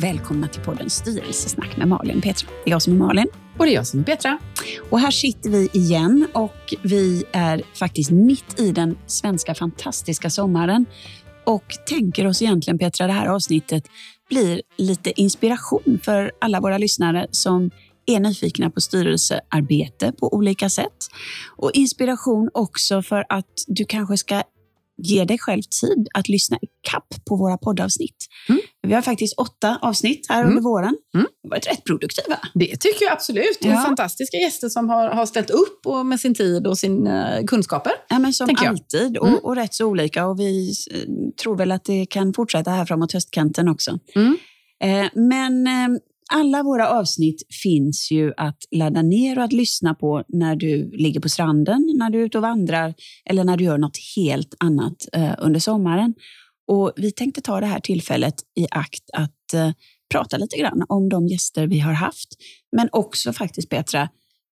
Välkomna till podden Styrelsesnack med Malin Petra. Det är jag som är Malin. Och det är jag som är Petra. Och här sitter vi igen och vi är faktiskt mitt i den svenska fantastiska sommaren och tänker oss egentligen, Petra, det här avsnittet blir lite inspiration för alla våra lyssnare som är nyfikna på styrelsearbete på olika sätt. Och inspiration också för att du kanske ska ge dig själv tid att lyssna i kapp på våra poddavsnitt. Mm. Vi har faktiskt åtta avsnitt här mm. under våren. Mm. Vi har varit rätt produktiva. Det tycker jag absolut. Ja. fantastiska gäster som har, har ställt upp och med sin tid och sina uh, kunskaper. Ja, men som alltid och, mm. och, rätt så olika. Och vi uh, tror väl att det kan fortsätta här framåt höstkanten också. Mm. Eh, men eh, alla våra avsnitt finns ju att ladda ner och att lyssna på när du ligger på stranden, när du är ute och vandrar eller när du gör något helt annat eh, under sommaren. Och vi tänkte ta det här tillfället i akt att eh, prata lite grann om de gäster vi har haft. Men också faktiskt Petra,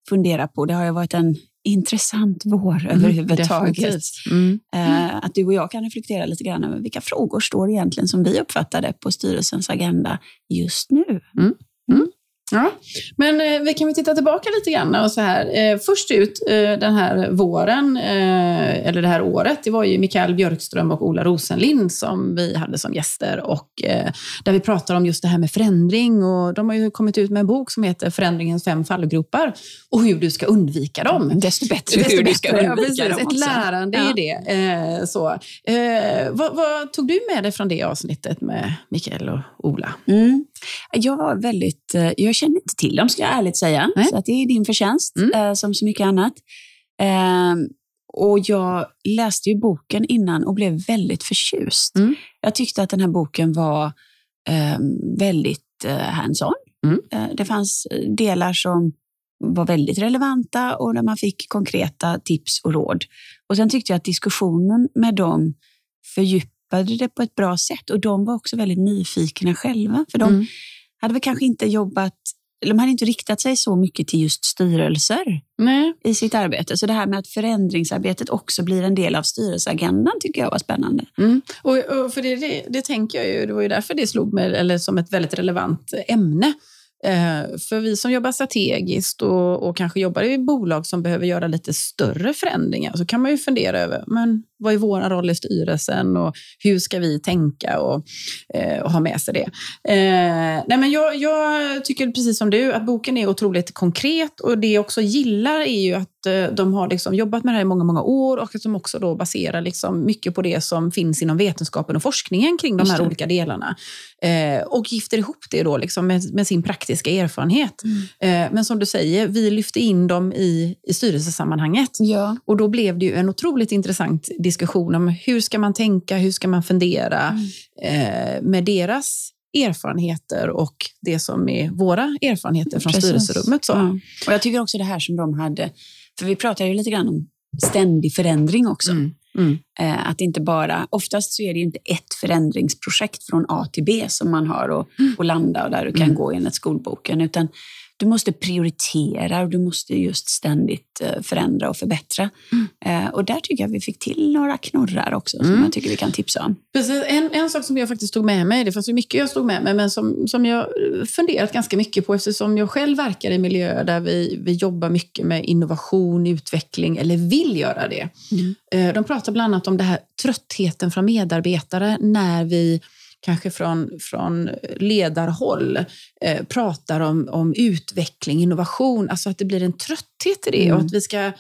fundera på, det har ju varit en intressant vår mm, överhuvudtaget. Mm. Eh, att du och jag kan reflektera lite grann över vilka frågor står egentligen som vi uppfattade på styrelsens agenda just nu. Mm. Ja, men eh, vi kan väl titta tillbaka lite grann. Och så här. Eh, först ut eh, den här våren, eh, eller det här året, det var ju Mikael Björkström och Ola Rosenlind som vi hade som gäster. Och, eh, där vi pratar om just det här med förändring. Och de har ju kommit ut med en bok som heter Förändringens fem fallgropar och hur du ska undvika dem. Desto bättre Desto hur bättre. du ska undvika ja, dem. Ett också. lärande ja. i det. Eh, så. Vad, vad, tog du med dig från det avsnittet med Mikael och Ola? Mm. Jag var väldigt, eh, jag kände inte till dem ska jag ärligt säga. Nej. Så att det är din förtjänst mm. Eh, som så mycket annat. Ehm, och jag läste ju boken innan och blev väldigt förtjust. Mm. Jag tyckte att den här boken var ehm, väldigt eh, hands-on. Mm. Det fanns delar som var väldigt relevanta och där man fick konkreta tips och råd. Och Sen tyckte jag att diskussionen med dem fördjupade greppade det på ett bra sätt och de var också väldigt nyfikna själva. För de mm. hade väl kanske inte jobbat de hade inte riktat sig så mycket till just styrelser Nej. i sitt arbete. Så det här med att förändringsarbetet också blir en del av styrelseagendan tycker jag var spännande. Mm. Och, och, för det, det, det, tänker jag ju, det var ju därför det slog mig eller som ett väldigt relevant ämne. Eh, för vi som jobbar strategiskt och, och, kanske jobbar i bolag som behöver göra lite större förändringar så kan man ju fundera över men vad är vår roll i styrelsen och hur ska vi tänka och, eh, och ha med sig det. Eh, nej men jag, jag, tycker precis som du att boken är otroligt konkret och det jag också gillar är ju att eh, de har liksom jobbat med det här i många, många år och att de också då baserar liksom mycket på det som finns inom vetenskapen och forskningen kring de här olika delarna. Eh, och gifter ihop det då liksom med, med sin praktiska erfarenhet. Mm. Eh, men som du säger, vi lyfte in dem i, i styrelsesammanhanget. Ja. Och då blev det ju en otroligt intressant diskussion om hur ska man tänka, hur ska man fundera mm. eh, med deras erfarenheter och det som är våra erfarenheter från Precis. styrelserummet. Så. Ja. Och Jag tycker också det här som de hade, för vi pratar ju lite grann om ständig förändring också. Mm. Mm. Eh, att inte bara, oftast så är det inte ett förändringsprojekt från A till B som man har och, mm. och landa och där du kan mm. gå enligt skolboken, utan du måste prioritera och du måste just ständigt eh, förändra och förbättra. Mm. Eh, och där tycker jag vi fick till några knorrar också mm. som jag tycker vi kan tipsa om. Precis. En, en sak som jag faktiskt tog med mig, det fanns ju mycket jag tog med mig, men som, som jag funderat ganska mycket på eftersom jag själv verkar i miljöer där vi, vi jobbar mycket med innovation, utveckling eller vill göra det. Mm. Eh, de pratar bland annat om det här tröttheten från medarbetare när vi kanske från, från ledarhåll eh, pratar om, om utveckling, innovation, alltså att det blir en trötthet i det mm. och att vi ska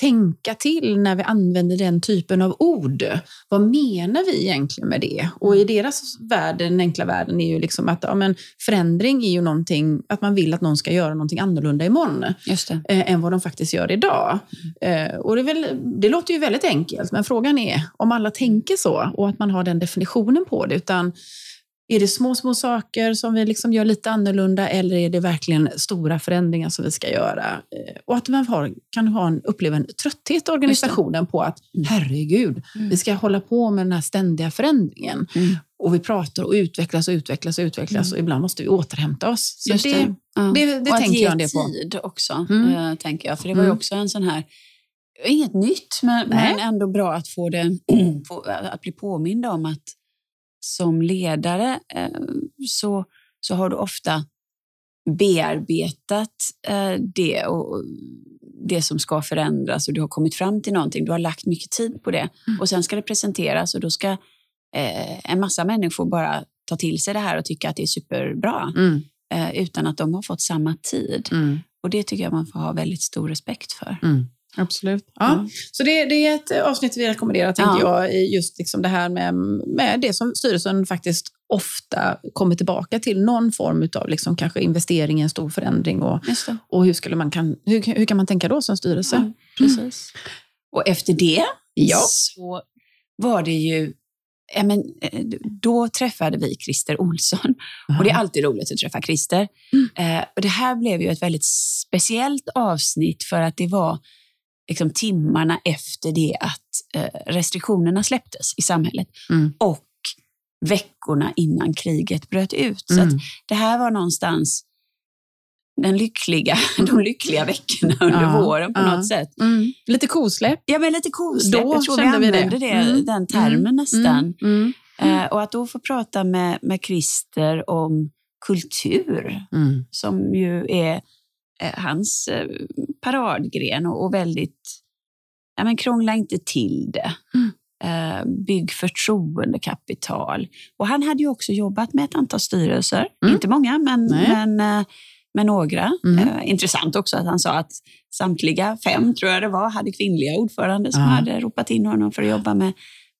tänka till när vi använder den typen av ord. Vad menar vi egentligen med det? Och i deras värld, den enkla världen, är ju liksom att ja, men förändring är ju någonting, att man vill att någon ska göra någonting annorlunda imorgon Just det. Eh, än vad de faktiskt gör idag. Mm. Eh, och det, väl, det, låter ju väldigt enkelt, men frågan är om alla tänker så och att man har den definitionen på det. Utan är det små, små saker som vi liksom gör lite annorlunda eller är det verkligen stora förändringar som vi ska göra? Eh, och att man har, kan ha en, uppleva en trötthet i organisationen på att mm. herregud, mm. vi ska hålla på med den här ständiga förändringen. Mm. Och vi pratar och utvecklas och utvecklas och utvecklas mm. och ibland måste vi återhämta oss. Så Just det, det, ja. det, det och tänker jag det på. att ge tid också, äh, tänker jag. För det var ju mm. också en sån här Inget nytt, men, men ändå bra att få det att bli påmind om att som ledare eh, så, så har du ofta bearbetat eh, det och det som ska förändras och du har kommit fram till någonting. Du har lagt mycket tid på det mm. och sen ska det presenteras och då ska eh, en massa människor bara ta till sig det här och tycka att det är superbra mm. utan att de har fått samma tid. Mm. Och det tycker jag man får ha väldigt stor respekt för. Absolut. Ja. Mm. Så det, det, är ett avsnitt vi rekommenderar, tänker ja. jag, just liksom det här med, med det som styrelsen faktiskt ofta kommer tillbaka till. Någon form av liksom kanske investering i en stor förändring. Och, och hur, skulle man kan, hur, hur kan man tänka då som styrelse? Ja, precis. Mm. Och efter det ja. så var det ju Ja, men, eh, då träffade vi Christer Olsson och det är alltid roligt att träffa Christer. Mm. Eh, och det här blev ju ett väldigt speciellt avsnitt för att det var liksom, timmarna efter det att eh, restriktionerna släpptes i samhället mm. och veckorna innan kriget bröt ut. Mm. Så det här var någonstans den lyckliga, de lyckliga veckorna under ja, våren på ja. något sätt. Mm. Lite kosläpp. Ja, men lite kosläpp. Då jag tror vi använde det. det mm. den termen mm. nästan. Mm. Uh, och att då få prata med, med Christer om kultur, mm. som ju är hans eh, paradgren och, väldigt, ja men krångla inte till det. Mm. Eh, bygg förtroendekapital. Och han hade ju också jobbat med ett antal styrelser, mm. inte många men, men eh, med några. Mm. Eh, intressant också att han sa att samtliga fem, tror jag det var, hade kvinnliga ordförande som ja. hade ropat in honom för att jobba med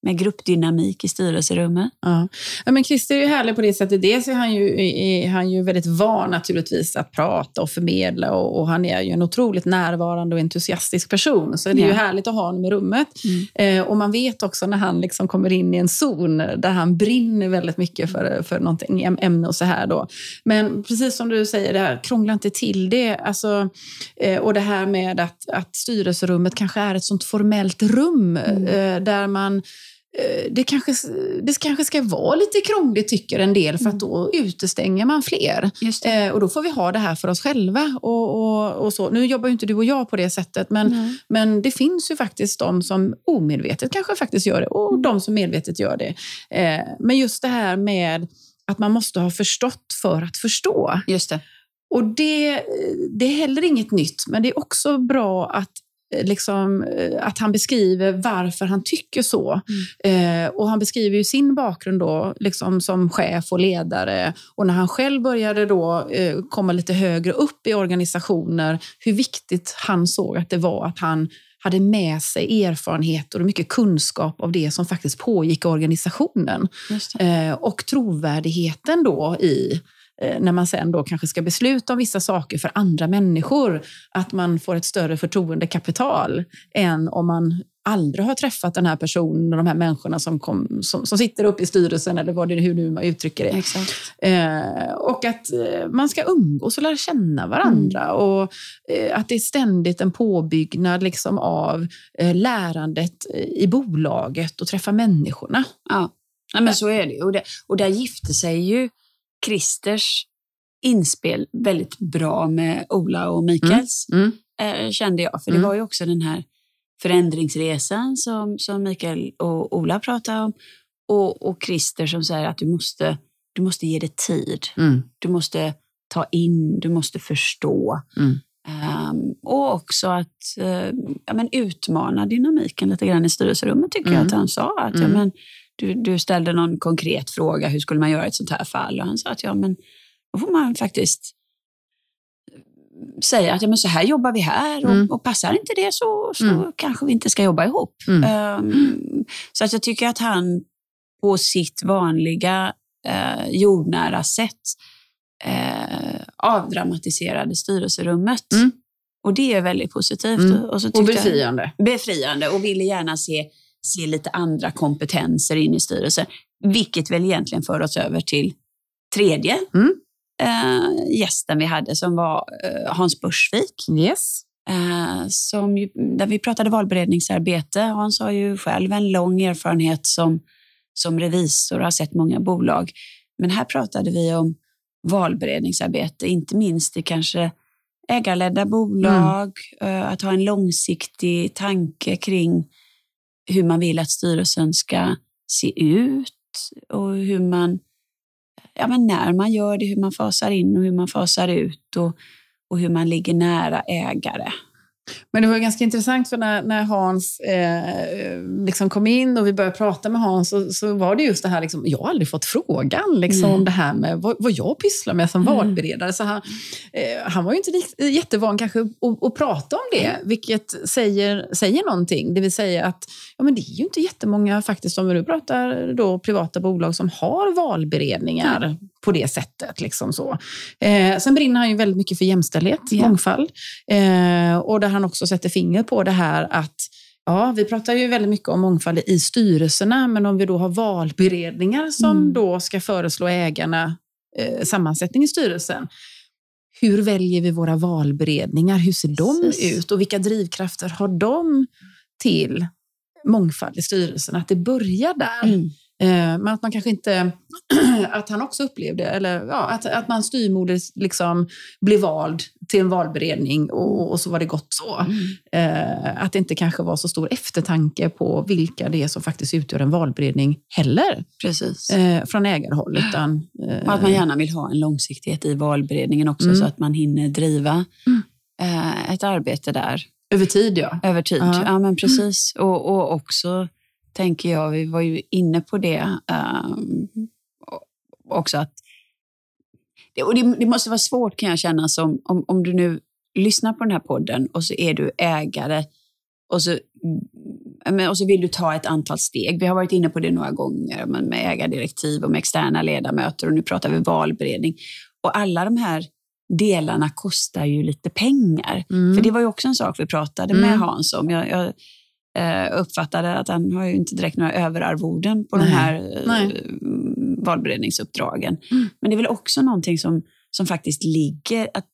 med gruppdynamik i styrelserummet. Ja. ja. men Christer är ju härlig på det sättet. Dels är han ju, är han ju väldigt van naturligtvis att prata och förmedla och, och, han är ju en otroligt närvarande och entusiastisk person. Så det är ja. ju härligt att ha honom i rummet. Mm. Eh, och man vet också när han liksom kommer in i en zon där han brinner väldigt mycket för, för någonting, ämne och så här då. Men precis som du säger, det här, krångla inte till det. Alltså, eh, och det här med att, att styrelserummet kanske är ett sånt formellt rum mm. eh, där man det kanske, det kanske ska vara lite krångligt tycker en del för att mm. då utestänger man fler. Eh, och då får vi ha det här för oss själva. Och, och, och, så. Nu jobbar ju inte du och jag på det sättet men, mm. men det finns ju faktiskt de som omedvetet kanske faktiskt gör det och mm. de som medvetet gör det. Eh, men just det här med att man måste ha förstått för att förstå. Just det. Och det, det är heller inget nytt, men det är också bra att Eh, liksom, eh, att han beskriver varför han tycker så. Mm. Eh, och Han beskriver ju sin bakgrund då, liksom som chef och ledare. Och när han själv började då, eh, komma lite högre upp i organisationer, hur viktigt han såg att det var att han hade med sig erfarenheter och mycket kunskap av det som faktiskt pågick i organisationen. Eh, och trovärdigheten då i Eh, när man sen då kanske ska besluta om vissa saker för andra människor, att man får ett större förtroendekapital än om man aldrig har träffat den här personen och de här människorna som, kom, som, som sitter uppe i styrelsen eller vad det hur nu man uttrycker det. Eh, och att eh, man ska umgås och lära känna varandra mm. och eh, att det är ständigt en påbyggnad liksom av eh, lärandet i bolaget och träffa människorna. Ja, ja men så är det. Och, det. och där gifte sig ju Christers inspel väldigt bra med Ola och Mikaels, mm. Mm. Eh, kände jag. För det mm. var ju också den här förändringsresan som, som Mikael och Ola pratade om. Och, och Christer som säger att du måste, du måste ge det tid. Mm. Du måste ta in, du måste förstå. Um, och också att uh, ja, men utmana dynamiken lite grann i styrelserummet tycker jag att han sa. Att, ja, men, du, du ställde någon konkret fråga, hur skulle man göra i ett sånt här fall? Och han sa att ja, men då får man faktiskt säga att ja, men så här jobbar vi här och, mm. och passar inte det så, så mm. kanske vi inte ska jobba ihop. Mm. Um, så att jag tycker att han på sitt vanliga uh, jordnära sätt uh, avdramatiserade styrelserummet. Mm. Och det är väldigt positivt. Mm. Och, så och befriande. Jag, befriande och ville gärna se se lite andra kompetenser in i styrelsen. Vilket väl egentligen för oss över till tredje mm. äh, gästen vi hade som var äh, Hans Bursvik. Yes. Äh, som ju, där vi pratade valberedningsarbete. Hans har ju själv en lång erfarenhet som, som revisor och har sett många bolag. Men här pratade vi om valberedningsarbete, inte minst i kanske ägarledda bolag, mm. att ha en långsiktig tanke kring hur man vill att styrelsen ska se ut, och hur man, ja, men när man gör det, hur man fasar in och hur man fasar ut och, och hur man ligger nära ägare. Men det var ganska intressant för när, när Hans eh, liksom kom in och vi började prata med Hans så, så var det just det här, liksom, jag har aldrig fått frågan liksom, mm. om det här med vad, vad jag pysslar med som mm. valberedare. Så han, eh, han var ju inte jättevan kanske att, att prata om det, vilket säger, säger någonting. Det vill säga att ja, men det är ju inte jättemånga faktiskt, om nu pratar då, privata bolag som har valberedningar mm. På det sättet. Liksom så. Eh, sen brinner han ju väldigt mycket för jämställdhet, yeah. mångfald. Eh, och där han också sätter finger på det här att Ja, vi pratar ju väldigt mycket om mångfald i styrelserna, men om vi då har valberedningar som mm. då ska föreslå ägarna eh, sammansättning i styrelsen. Hur väljer vi våra valberedningar? Hur ser Precis. de ut och vilka drivkrafter har de till mångfald i styrelsen? Att det börjar där. Mm. Eh, men att man kanske inte, att han också upplevde, eller ja, att, att man styrmodigt liksom blev vald till en valberedning och, och så var det gott så. Mm. Eh, att det inte kanske var så stor eftertanke på vilka det är som faktiskt utgör en valberedning heller. Precis. Eh, från ägarhåll. Utan, och att man gärna vill ha en långsiktighet i valberedningen också mm. så att man hinner driva mm. Ett arbete där. Över tid ja. Över tid, ja, ja men precis. Och, och också tänker jag. Vi var ju inne på det um, också. att det, och det, det, måste vara svårt kan jag känna som om, om du nu lyssnar på den här podden och så är du ägare och så, mm, och så vill du ta ett antal steg. Vi har varit inne på det några gånger med ägardirektiv och med externa ledamöter och nu pratar vi valberedning. Och alla de här delarna kostar ju lite pengar. Mm. För det var ju också en sak vi pratade med mm. Hans om. Jag, jag eh, uppfattade att han har ju inte direkt några överarvoden på Nej. de här eh, valberedningsuppdragen. Mm. Men det är väl också någonting som, som faktiskt ligger, att,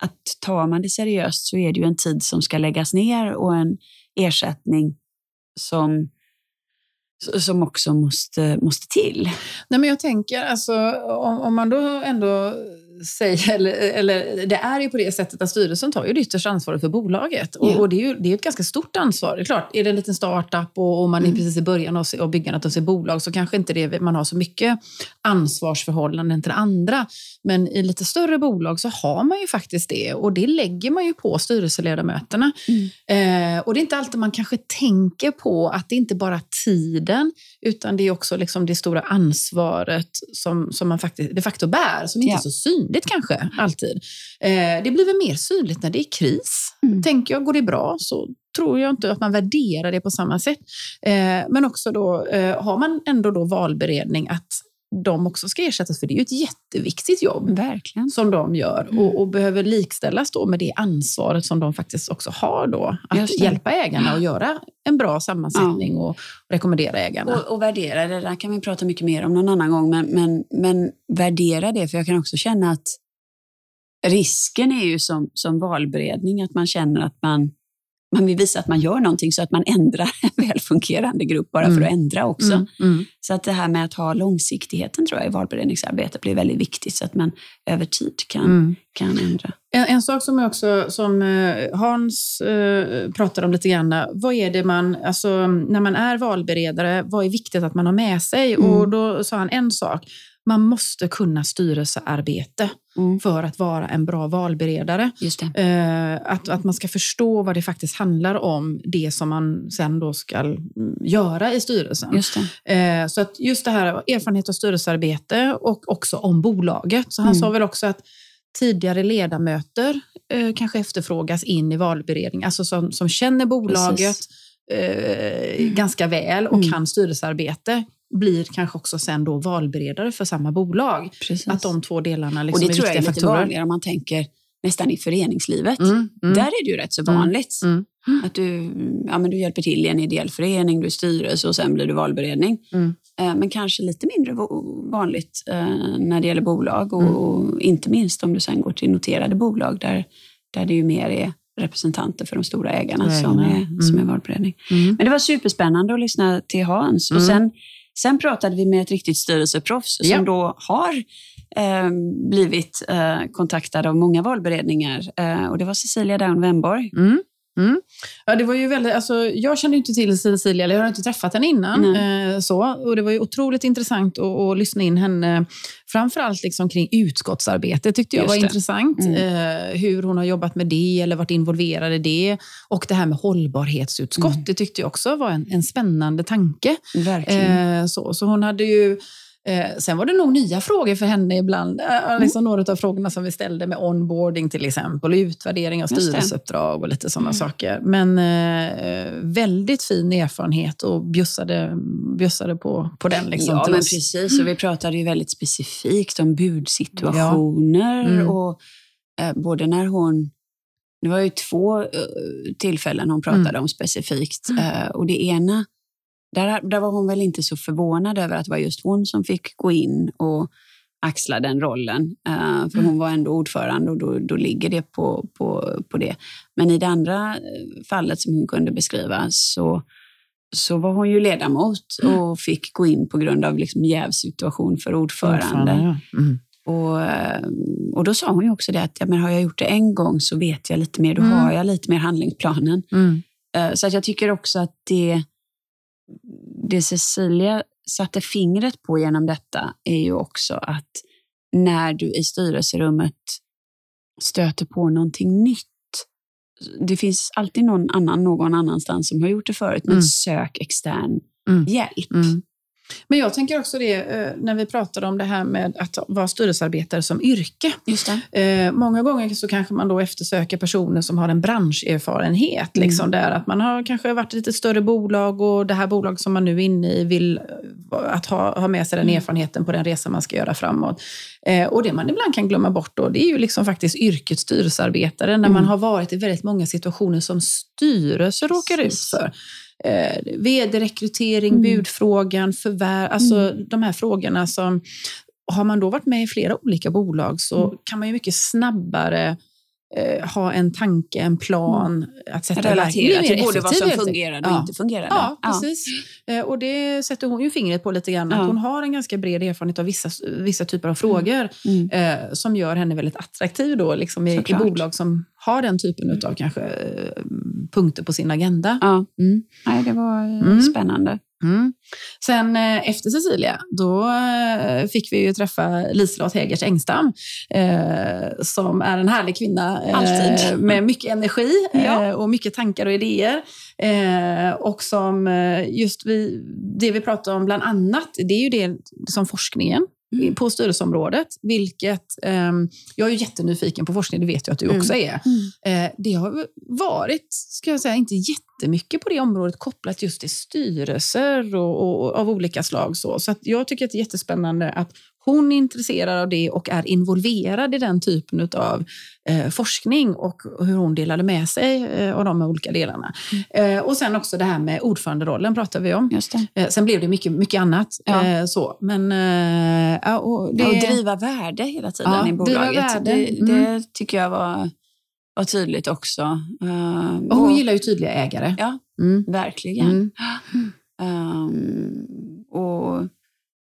att tar man det seriöst så är det ju en tid som ska läggas ner och en ersättning som som också måste, måste till. Nej, men jag tänker, alltså, om, om man då ändå säger, eller, eller det är ju på det sättet att styrelsen tar ju det yttersta ansvaret för bolaget. Och, yeah. och, det är ju det är ett ganska stort ansvar. Det är klart, är det en liten startup och, och man mm. är precis i början av, av byggandet av sitt bolag så kanske inte det, man har så mycket ansvarsförhållanden till andra. Men i lite större bolag så har man ju faktiskt det och det lägger man ju på styrelseledamöterna. Mm. Eh, och det är inte alltid man kanske tänker på att det inte bara är tiden utan det är också liksom det stora ansvaret som, som man faktiskt de facto bär, som inte yeah. är så synligt kanske alltid. Eh, det blir väl mer synligt när det är kris. Mm. Tänker jag, går det bra så tror jag inte att man värderar det på samma sätt. Eh, men också då eh, har man ändå då valberedning att de också ska ersättas, för det är ju ett jätteviktigt jobb Verkligen. som de gör och, mm. och, behöver likställas då med det ansvaret som de faktiskt också har då, att hjälpa ägarna att göra en bra sammansättning ja. och rekommendera ägarna. Och, och, värdera det, där kan vi prata mycket mer om någon annan gång, men, men, men värdera det, för jag kan också känna att risken är ju som, som valberedning att man känner att man man vill visa att man gör någonting så att man ändrar en välfungerande grupp bara mm. för att ändra också. Mm. Mm. Så att det här med att ha långsiktigheten tror jag i valberedningsarbetet blir väldigt viktigt så att man över tid kan, mm. kan ändra. En, en, sak som, också, som eh, Hans eh, pratade om lite grann, vad är det man, alltså, när man är valberedare, vad är viktigt att man har med sig? Och mm. då sa han en sak, man måste kunna styrelsearbete mm. för att vara en bra valberedare. Eh, att, att man ska förstå vad det faktiskt handlar om, det som man sen då ska mm, göra i styrelsen. Eh, så att just det här erfarenhet av styrelsearbete och också om bolaget. Så han mm. sa väl också att tidigare ledamöter eh, kanske efterfrågas in i valberedning, alltså som, som känner bolaget eh, mm. ganska väl och mm. kan styrelsearbete blir kanske också sen då valberedare för samma bolag. Precis. Att de två delarna liksom och det är tror jag är lite faktorer. vanligare om man tänker nästan i föreningslivet. Mm, mm. Där är det ju rätt så vanligt. Mm, mm. Att du, ja, men du hjälper till i en ideell förening, du är styrelse och sen blir du valberedning. Mm. Eh, men kanske lite mindre vanligt eh, när det gäller bolag och, mm. inte minst om du sen går till noterade bolag där, där det ju mer är representanter för de stora ägarna som är, som är valberedning. Men det var superspännande att lyssna till Hans. Och sen Sen pratade vi med ett riktigt styrelseproffs ja. som då har eh, blivit eh, kontaktad av många valberedningar. Eh, och det var Cecilia Down Wemborg. Mm. Mm. Ja, det var ju väldigt, alltså, jag kände inte till Cecilia, eller jag har inte träffat henne innan. Eh, så, och Det var ju otroligt intressant att, att lyssna in henne. Framförallt liksom kring utskottsarbete tyckte jag Just var det. intressant. Mm. Eh, hur hon har jobbat med det eller varit involverad i det. Och det här med hållbarhetsutskott, mm. det tyckte jag också var en, en spännande tanke. Verkligen. Eh, så, så hon hade ju Eh, sen var det nog nya frågor för henne ibland. Eh, mm. liksom några av frågorna som vi ställde med onboarding till exempel, och utvärdering av styrelseuppdrag och lite sådana mm. saker. Men eh, väldigt fin erfarenhet och bjussade, bjussade på, på den. Liksom, ja, men oss. precis. Och vi pratade ju väldigt specifikt om budsituationer. Ja. Mm. Och, eh, både när hon det var ju två uh, tillfällen hon pratade mm. om specifikt. Uh, och det ena där, där var hon väl inte så förvånad över att det var just hon som fick gå in och axla den rollen. Uh, för mm. hon var ändå ordförande och då, då ligger det på, på, på det. Men i det andra eh, fallet som hon kunde beskriva så, så var hon ju ledamot mm. och fick gå in på grund av liksom jävsituation för ordförande. ordförande ja. mm. och, eh, och då sa hon ju också det att ja, men har jag gjort det en gång så vet jag lite mer, då mm. har jag lite mer handlingsplanen. Uh, så att jag tycker också att det det Cecilia satte fingret på genom detta är ju också att när du i styrelserummet stöter på någonting nytt, det finns alltid någon annan någon annanstans som har gjort det förut, men mm. sök extern mm. hjälp. Mm. Men jag tänker också det, eh, när vi pratar om det här med att vara styrelsearbetare som yrke. Just eh, många gånger så kanske man då eftersöker personer som har en branscherfarenhet. Mm. Liksom där att man har kanske varit i lite större bolag och det här bolaget som man nu är inne i vill eh, att ha, ha med sig den mm. erfarenheten på den resa man ska göra framåt. och det man ibland kan glömma bort då, det är ju liksom faktiskt yrket styrelsearbetare, när mm. man har varit i väldigt många situationer som styrelse råkar ut för eh, vd-rekrytering, mm. budfrågan, förvärv, alltså mm. de här frågorna som... Har man då varit med i flera olika bolag så mm. kan man ju mycket snabbare eh, ha en tanke, en plan. Mm. Att sätta Relatera till både vad som fungerade och ja. inte fungerade. Ja, precis. Ja. Och det sätter hon ju fingret på lite grann. Ja. Att hon har en ganska bred erfarenhet av vissa, vissa typer av frågor mm. Mm. Eh, som gör henne väldigt attraktiv då, liksom i, i bolag som har den typen av kanske eh, punkter på sin agenda. Ja. Mm. Nej, det var eh, mm. spännande. Mm. Sen eh, efter Cecilia, då fick vi ju träffa Liselott Hägers Engstam, eh, som är en härlig kvinna eh, med mycket energi ja. eh, och mycket tankar och idéer. Och som just vi, det vi pratar om bland annat, det är ju det som forskningen mm. på styrelseområdet. Vilket, eh, jag är ju jättenyfiken på forskning, det vet jag att du mm. också är. Mm. Eh, det har varit, ska jag säga, inte jättemycket på det området kopplat just till styrelser och, och, och av olika slag. Så, så jag tycker att det är jättespännande att hon är intresserad av det och är involverad i den typen av eh, forskning och hur hon delade med sig eh, av de olika delarna. Mm. Eh, och sen också det här med ordföranderollen pratar vi om. Eh, sen blev det mycket, mycket annat. Ja. Eh, så. Men, eh, och, det... ja, och driva värde hela tiden ja, i bolaget. Det, mm. det, tycker jag var, var tydligt också. och hon och, gillar ju tydliga ägare. Ja, mm. verkligen. Um, och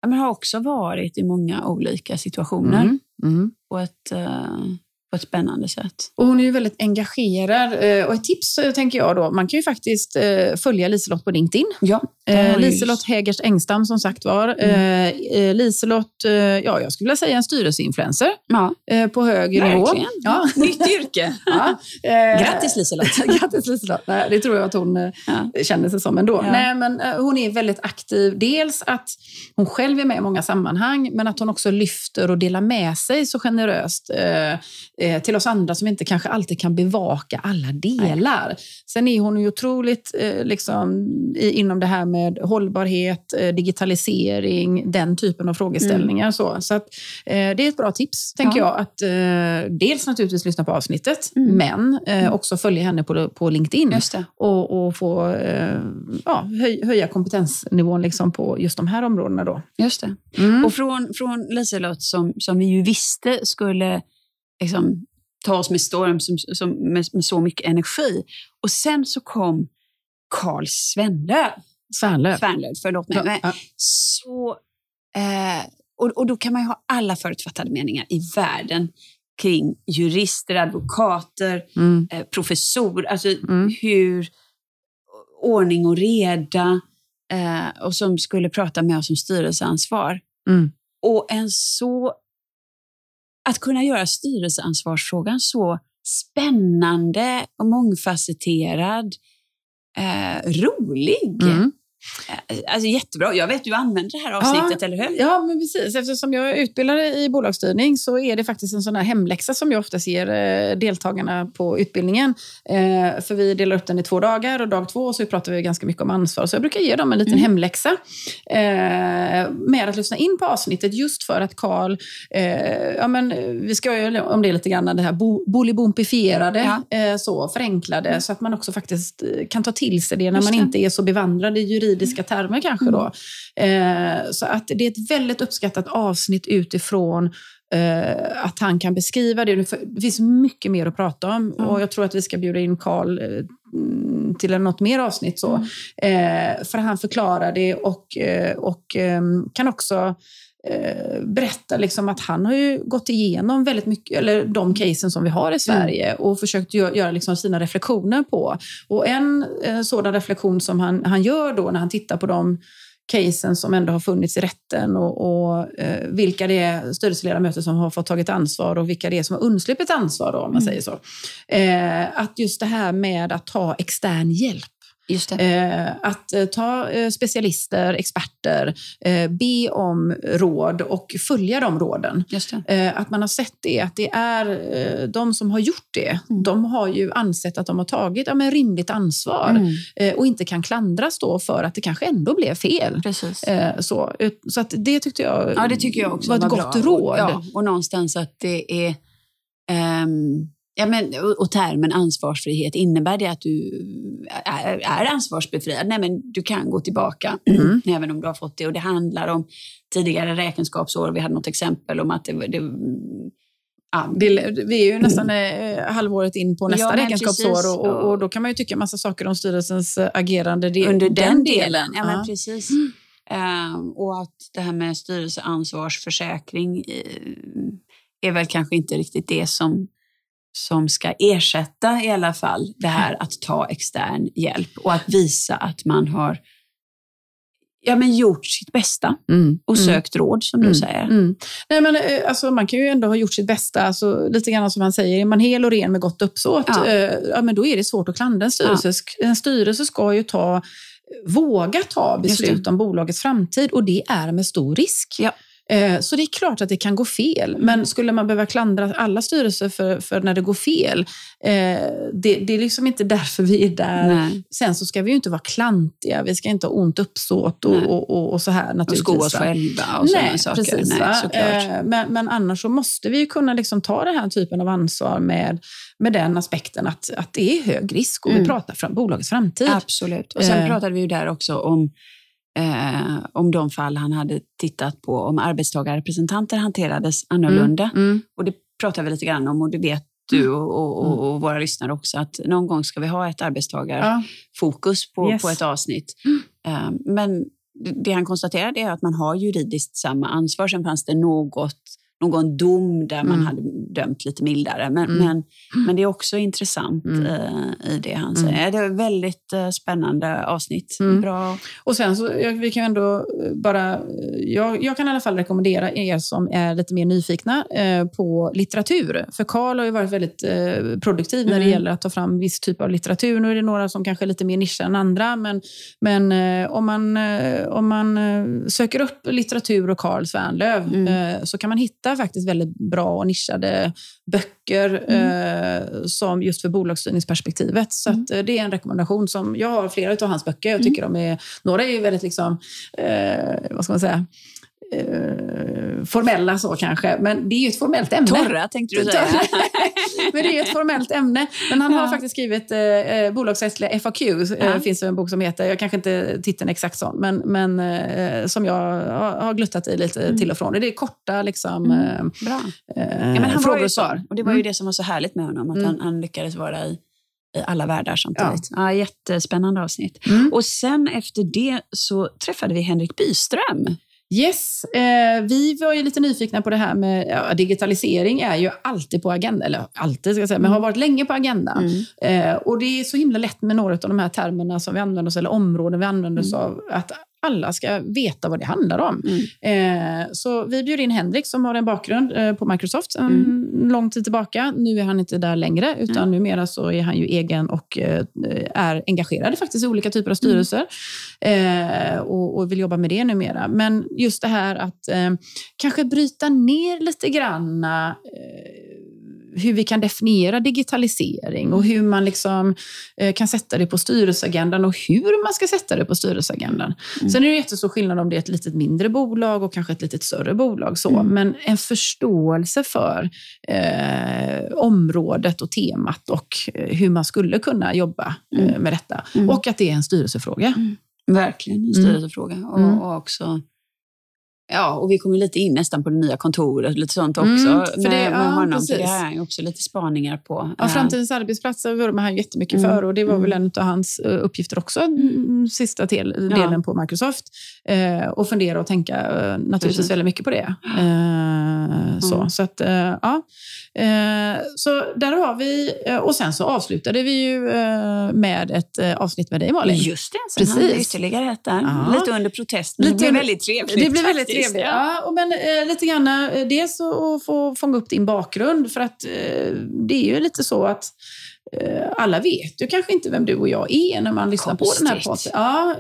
men har också varit i många olika situationer. Mm. Mm. På, ett, uh, på ett spännande sätt. Och hon är ju väldigt engagerad. Eh, och ett tips eh, tänker jag då, man kan ju faktiskt följa Liselott på LinkedIn. Ja, eh, Liselott Hägers Engstam som sagt var. Mm. Eh, Liselott, ja jag skulle vilja säga en styrelseinfluencer ja. på hög nivå. Ja. Nytt yrke. ja. Grattis Liselott. Grattis Liselott. det tror jag att hon ja. känner sig som ändå. Ja. Nej, men, hon är väldigt aktiv. Dels att hon själv är med i många sammanhang, men att hon också lyfter och delar med sig så generöst eh, till oss andra som inte kanske alltid kan bevaka alla delar. Nej. Sen är hon ju otroligt eh, liksom, inom det här med hållbarhet, eh, digitalisering, den typen av frågeställningar. Mm. Så, så att, eh, det är ett bra tips, tänker ja. jag. Att eh, dels naturligtvis lyssna på avsnittet, mm. men eh, mm. också följa henne på, på LinkedIn. Och, och, få ja, höj, höja kompetensnivån liksom på just de här områdena. Då. Just det. Mm. Och från, från Liselott, som, som vi ju visste skulle liksom, ta oss med storm som, som, med, med, så mycket energi. Och sen så kom Carl Svenlöv. Svärnlöv. Svärnlöv, förlåt mig. Ja, ja. Så, eh, och, och då kan man ju ha alla förutfattade meningar i världen kring jurister, advokater, mm. eh, professor, alltså mm. hur ordning och reda eh, och som skulle prata med oss om styrelseansvar. Mm. Och en så... Att kunna göra styrelseansvarsfrågan så spännande och mångfacetterad, eh, rolig. Mm. Eh, alltså jättebra. Jag vet du använder det här avsnittet, ja, eller hur? Ja, men precis. Eftersom jag är utbildare i bolagsstyrning så är det faktiskt en sån här hemläxa som jag ofta ger eh, deltagarna på utbildningen. Eh, för vi delar upp den i två dagar och dag två så pratar vi ganska mycket om ansvar. Så jag brukar ge dem en liten mm. hemläxa med att lyssna in på avsnittet just för att Karl, ja men vi ska ju om det lite grann, det här bolibompifierade, ja. så förenklade, mm. så att man också faktiskt kan ta till sig det när man inte är så bevandrad i juridik juridiska termer kanske då. Mm. Eh, så att det är ett väldigt uppskattat avsnitt utifrån eh, att han kan beskriva det. Det finns mycket mer att prata om mm. och jag tror att vi ska bjuda in Karl eh, till något mer avsnitt. Så. Mm. Eh, för han förklarar det och, eh, och ehm, kan också eh, berätta liksom att han har ju gått igenom väldigt mycket, eller de casen som vi har i Sverige mm. och försökt gö göra liksom sina reflektioner på. Och en eh, sådan reflektion som han, han gör då när han tittar på de casen som ändå har funnits i rätten och, och eh, vilka det är styrelseledamöter som har fått tagit ansvar och vilka det är som har undsluppit ansvar, då, om man mm. säger så. Eh, att just det här med att ta extern hjälp att eh, ta eh, specialister, experter, be om råd och följa de råden. att man har sett det, att det är de som har gjort det, mm. de har ju ansett att de har tagit ja, men rimligt ansvar mm. och inte kan klandras då för att det kanske ändå blev fel. Precis. så så att det tyckte jag, ja, det tycker jag också var ett var gott bra. råd. Och, ja, och någonstans att det är um Ja, men, och termen ansvarsfrihet, innebär det att du är, är ansvarsbefriad? Nej, men du kan gå tillbaka mm. även om du har fått det. Och det handlar om tidigare räkenskapsår. Vi hade något exempel om att det, det Ja, det, vi är ju nästan eh, halvåret in på nästa ja, räkenskapsår och, och, och, då kan man ju tycka massa saker om styrelsens eh, agerande det, under den, den delen. Ja, men precis. Mm. Um, och att det här med styrelseansvarsförsäkring uh, är väl kanske inte riktigt det som som ska ersätta i alla fall det här att ta extern hjälp och att visa att man har ja, men gjort sitt bästa mm. och mm. sökt mm. råd, som du mm. säger. Mm. Nej, men, eh, alltså, man kan ju ändå ha gjort sitt bästa. Alltså, lite grann som man säger, är man hel och ren med gott uppsåt, ja. Eh, ja, men då är det svårt att klandra en styrelse. Ja. En styrelse ska ju ta, våga ta beslut om bolagets framtid och det är med stor risk. Ja. Eh, så det är klart att det kan gå fel. Men mm. skulle man behöva klandra alla styrelser för, för när det går fel, eh, det, det, är liksom inte därför vi är där. Nej. Sen så ska vi ju inte vara klantiga, vi ska inte ha ont uppsåt och, och, och, och, så här naturligtvis. Och sko oss själva och sådana saker. Precis, Nej, såklart. Eh, men, men annars så måste vi ju kunna liksom ta den här typen av ansvar med, med den aspekten att, att det är hög risk och mm. vi pratar från bolagets framtid. Absolut. Och sen pratade vi ju där också om eh, om de fall han hade tittat på, om arbetstagarrepresentanter hanterades annorlunda. Mm. Mm. Och det pratar vi lite grann om och det vet du mm. och, och, och, och, våra lyssnare också, att någon gång ska vi ha ett arbetstagarfokus på, yes. på ett avsnitt. Eh, men det han konstaterade är att man har juridiskt samma ansvar. Sen fanns det något någon dom där man mm. hade dömt lite mildare. Men, mm. men, men det är också intressant mm. uh, i det han säger. Mm. Det är ett väldigt uh, spännande avsnitt. Mm. Bra. Och sen så, jag, vi kan ändå eh, bara, jag, jag, kan i alla fall rekommendera er som är lite mer nyfikna uh, på litteratur. För Karl har ju varit väldigt produktiv när det mm. gäller att ta fram viss typ av litteratur. Nu är det några som kanske är lite mer nischade än andra, men, men om, man, om man söker upp litteratur och Karl Svärnlöv så kan man hitta hitta faktiskt väldigt bra och nischade böcker mm. eh, som just för bolagsstyrningsperspektivet. Så mm. eh, det är en rekommendation. som Jag har flera av hans böcker. Jag mm. tycker mm. de är, några är väldigt, liksom, eh, vad ska man säga, eh, formella så kanske, men det är ju ett formellt ämne. Torra tänkte du säga. men det är ju ett formellt ämne. Men han har ja. faktiskt skrivit eh, eh bolagsrättsliga FAQ, eh, ja. finns det en bok som heter, jag kanske inte titeln exakt sån, men, men eh, som jag har, gluttat i lite mm. till och från. Det är korta liksom, mm. Eh, Bra. Eh, ja, men han frågor och svar. Och det var ju mm. det som var så härligt med honom, att mm. han, han lyckades vara i i alla världar samtidigt. Ja. Ja, jättespännande avsnitt. Mm. Och sen efter det så träffade vi Henrik Byström. Yes, eh, vi var ju lite nyfikna på det här med ja, digitalisering är ju alltid på agendan, eller alltid ska jag säga, men har varit länge på agendan. Mm. Eh, och det är så himla lätt med några av de här termerna som vi använder oss, eller områden vi använder oss mm. av, att alla ska veta vad det handlar om. Mm. Eh, så vi bjöd in Henrik som har en bakgrund eh, på Microsoft en mm. lång tid tillbaka. Nu är han inte där längre, utan mm. numera så är han ju egen och eh, är engagerad faktiskt i olika typer av styrelser mm. och, och, vill jobba med det numera. Men just det här att eh, kanske bryta ner lite granna eh, hur vi kan definiera digitalisering och hur man liksom, eh, kan sätta det på styrelseagendan och hur man ska sätta det på styrelseagendan. Mm. Sen är det jättestor skillnad om det är ett litet mindre bolag och kanske ett lite större bolag. Så. Mm. Men en förståelse för eh, området och temat och eh, hur man skulle kunna jobba eh, mm. med detta. Mm. Och att det är en styrelsefråga. Mm. Verkligen en mm. styrelsefråga. Och, och också Ja, och vi kommer lite in nästan på det nya kontoret lite sånt också. Mm, för det, med, med honom. Precis. det här är också lite spaningar på. Ja, framtidens arbetsplatser vurmar han jättemycket mm. för och det var väl mm. en av hans uh, uppgifter också, mm, sista del, delen ja. på Microsoft. Uh, och fundera och tänka uh, naturligtvis precis. väldigt mycket på det. så, mm. så, att, ja. så där har vi, och sen så avslutade vi ju med ett avsnitt med dig Malin. Just det, sen precis. hade ytterligare ett där. Ja. Lite under protest, men lite det blev väldigt trevligt. Det blev väldigt trevligt. Ja. och men, eh, lite grann, eh, dels att få fånga upp din bakgrund, för att eh, det är ju lite så att alla vet ju kanske inte vem du och jag är när man lyssnar Konstigt. på den här podden. Ja.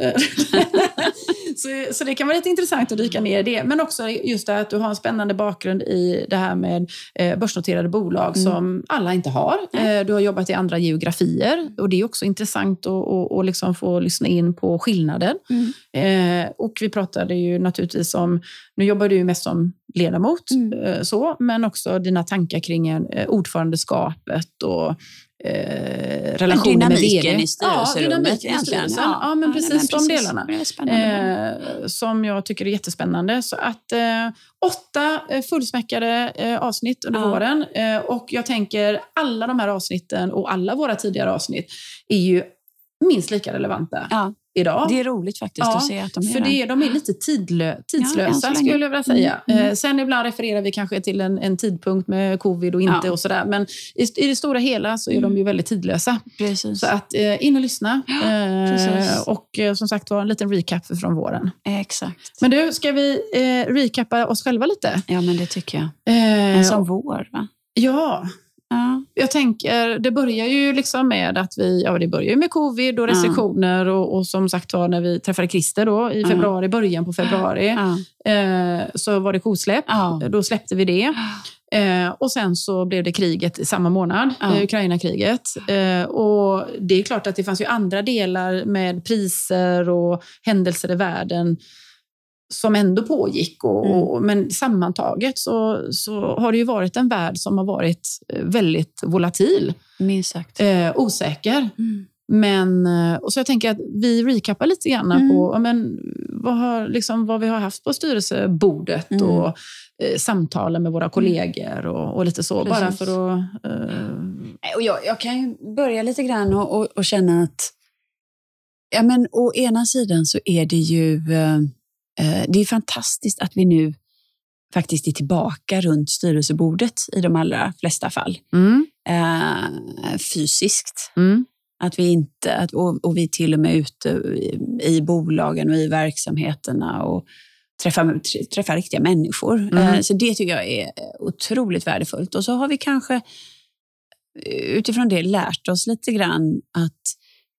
så, så det kan vara lite intressant att dyka ner i det. Men också just det att du har en spännande bakgrund i det här med eh, börsnoterade bolag mm. som alla inte har. Mm. Du har jobbat i andra geografier och det är också intressant att, att, att liksom få lyssna in på skillnaden. Mm. Och vi pratade ju naturligtvis om, nu jobbar du ju mest som ledamot, mm. så, men också dina tankar kring ordförandeskapet och eh, relationen med vd. i styrelserummet ja, egentligen. Ja, ja, men precis, men precis de delarna. Eh, som jag tycker är jättespännande. Så att eh, åtta eh, fullsmäckade eh, avsnitt under ja. våren. Eh, och jag tänker alla de här avsnitten och alla våra tidigare avsnitt är ju minst lika relevanta. Ja idag. Det är roligt faktiskt ja, att se att de är För det, de är lite tidlö, tidslösa ja, skulle jag vilja säga. Mm. Mm. sen ibland refererar vi kanske till en, en tidpunkt med covid och inte ja. och sådär. Men i, i det stora hela så är mm. de ju väldigt tidlösa. Precis. Så att eh, in och lyssna. Eh, och eh, som sagt var en liten recap från våren. Exakt. Men du, ska vi eh, recappa oss själva lite? Ja, men det tycker jag. Eh, en sån vår, va? Ja. Jag tänker, det börjar ju liksom med att vi, ja det börjar med covid och restriktioner ja. och, och, som sagt var när vi träffade Christer då i februari, början på februari, eh, så var det kosläpp. Då släppte vi det. Eh, och sen så blev det kriget samma månad, ja. Ukraina-kriget. Eh, och det är klart att det fanns ju andra delar med priser och händelser i världen som ändå pågick. Och, mm. och, men sammantaget så, så har det ju varit en värld som har varit eh, väldigt volatil. Minst sagt. Eh, osäker. Mm. Men, eh, och så jag tänker att vi recapar lite grann mm. på men, vad, har, liksom, vad vi har haft på styrelsebordet mm. och eh, samtalen med våra mm. kollegor och, och lite så. Precis. Bara för att... Eh... Och jag, jag kan börja lite grann och, och, och, känna att ja, men, å ena sidan så är det ju eh, Eh, det är fantastiskt att vi nu faktiskt är tillbaka runt styrelsebordet i de allra flesta fall. Mm. Eh, fysiskt. Mm. Att vi inte, att, och, och, vi till och med är ute i, i, bolagen och i verksamheterna och träffar, träffar riktiga människor. Mm. Eh, så det tycker jag är otroligt värdefullt. Och så har vi kanske utifrån det lärt oss lite grann att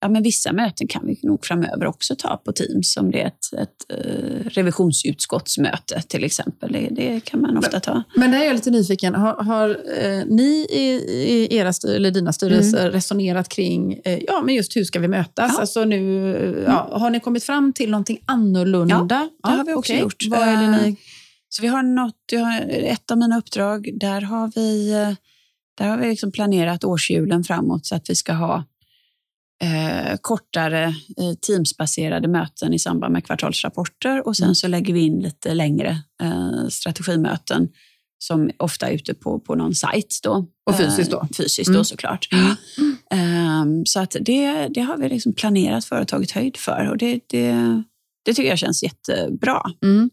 ja, men vissa möten kan vi nog framöver också ta på Teams, om det är ett, ett uh, revisionsutskottsmöte till exempel. Det, det, kan man ofta ta. Men där är jag lite nyfiken. Har, har eh, ni i, i, era styr, eller dina styrelser mm. resonerat kring eh, ja, men just hur ska vi mötas? Ja. Alltså nu, mm. ja, har ni kommit fram till någonting annorlunda? Ja, det har vi också okay. gjort. Vad är det ni... Så vi har något, ett av mina uppdrag, där har vi, där har vi liksom planerat årshjulen framåt så att vi ska ha eh, kortare eh, teamsbaserade möten i samband med kvartalsrapporter och sen mm. så lägger vi in lite längre eh, strategimöten som ofta är ute på, på någon sajt. Då. Och fysiskt då? Eh, fysiskt mm. då såklart. Mm. Um, så att det, det har vi liksom planerat företaget höjd för och det, det, Det tycker jag känns jättebra. Mm.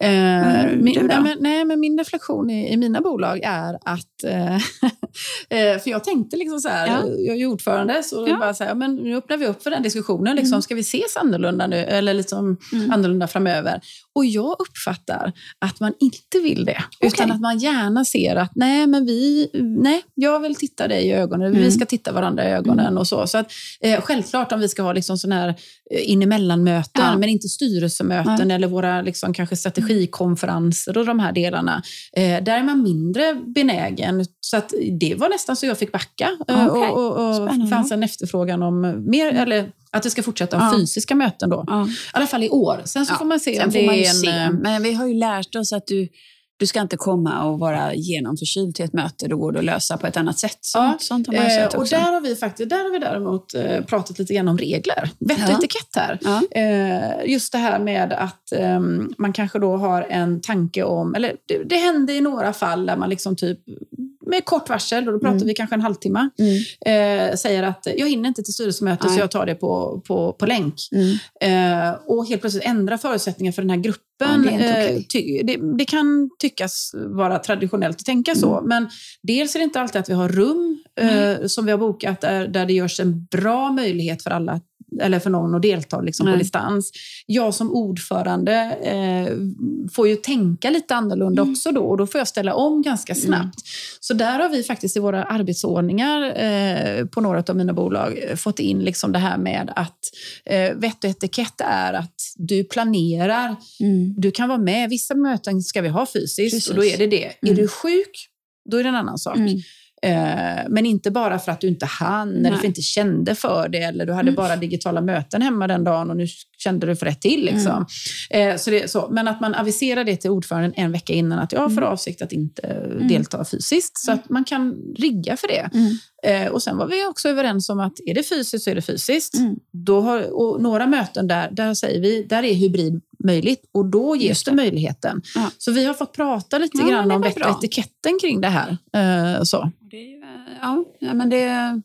Eh, min, nej, men, nej, men min reflektion i, i mina bolag är att... Eh, eh, för jag tänkte liksom så här, ja. jag är ordförande, så ja. bara så här, men nu öppnar vi upp för den diskussionen. Liksom, mm. Ska vi ses annorlunda nu, eller liksom mm. annorlunda framöver? Och jag uppfattar att man inte vill det. Okay. Utan att man gärna ser att, nej, men vi, nej, jag vill titta dig i ögonen. Mm. Vi ska titta varandra i ögonen mm. och så. Så att, eh, självklart om vi ska ha liksom sån här eh, inemellanmöten, ja. men inte styrelsemöten eller våra liksom, kanske strategikonferenser och de här delarna. Eh, där är man mindre benägen. Så att det var nästan så jag fick backa. Eh, okay. Och, och, och fanns en efterfrågan om mer, eller att vi ska fortsätta ha ja. fysiska möten då. Ja. I alla fall i år. Sen så ja. får man se om det är en... Se. Eh, men vi har ju lärt oss att du, du ska inte komma och vara genomförkyld till ett möte. Då går det att lösa på ett annat sätt. Sånt, ja. sånt har man sett också. Och där har vi faktiskt, där har vi däremot eh, pratat lite grann om regler. Vett och ja. etikett här. Ja. Eh, just det här med att eh, man kanske då har en tanke om, eller det, det hände i några fall där man liksom typ med kort varsel, och då pratar mm. vi kanske en halvtimme, mm. eh, säger att jag hinner inte till styrelsemöte så jag tar det på, på, på länk. Mm. Eh, och helt plötsligt ändra förutsättningar för den här gruppen. Ja, det, okay. eh, det, det, kan tyckas vara traditionellt att tänka så, mm. men dels är det inte alltid att vi har rum som vi har bokat där, där det görs en bra möjlighet för alla att eller för någon att delta liksom på distans. Jag som ordförande eh, får ju tänka lite annorlunda mm. också då och då får jag ställa om ganska mm. snabbt. Mm. Så där har vi faktiskt i våra arbetsordningar eh, på några av mina bolag eh, fått in liksom det här med att eh, vett och etikett är att du planerar, mm. du kan vara med. Vissa möten ska vi ha fysiskt Precis. och då är det det. Är mm. du sjuk, då är det en annan sak. Mm. Eh, men inte bara för att du inte hann Nej. eller för inte kände för det eller du hade mm. bara digitala möten hemma den dagen och nu kände du för rätt till. Liksom. Mm. Så det, så. Men att man aviserar det till ordföranden en vecka innan att jag har för mm. avsikt att inte mm. delta fysiskt. Så att man kan rigga för det. Eh, och sen var vi också överens om att är det fysiskt så är det fysiskt. Mm. Då har, och några möten där, där säger vi, där är hybrid möjligt och då ges det. det möjligheten. Ja. Så vi har fått prata lite ja, grann om vett och etiketten kring det här. Eh, så. Det, ja, men det,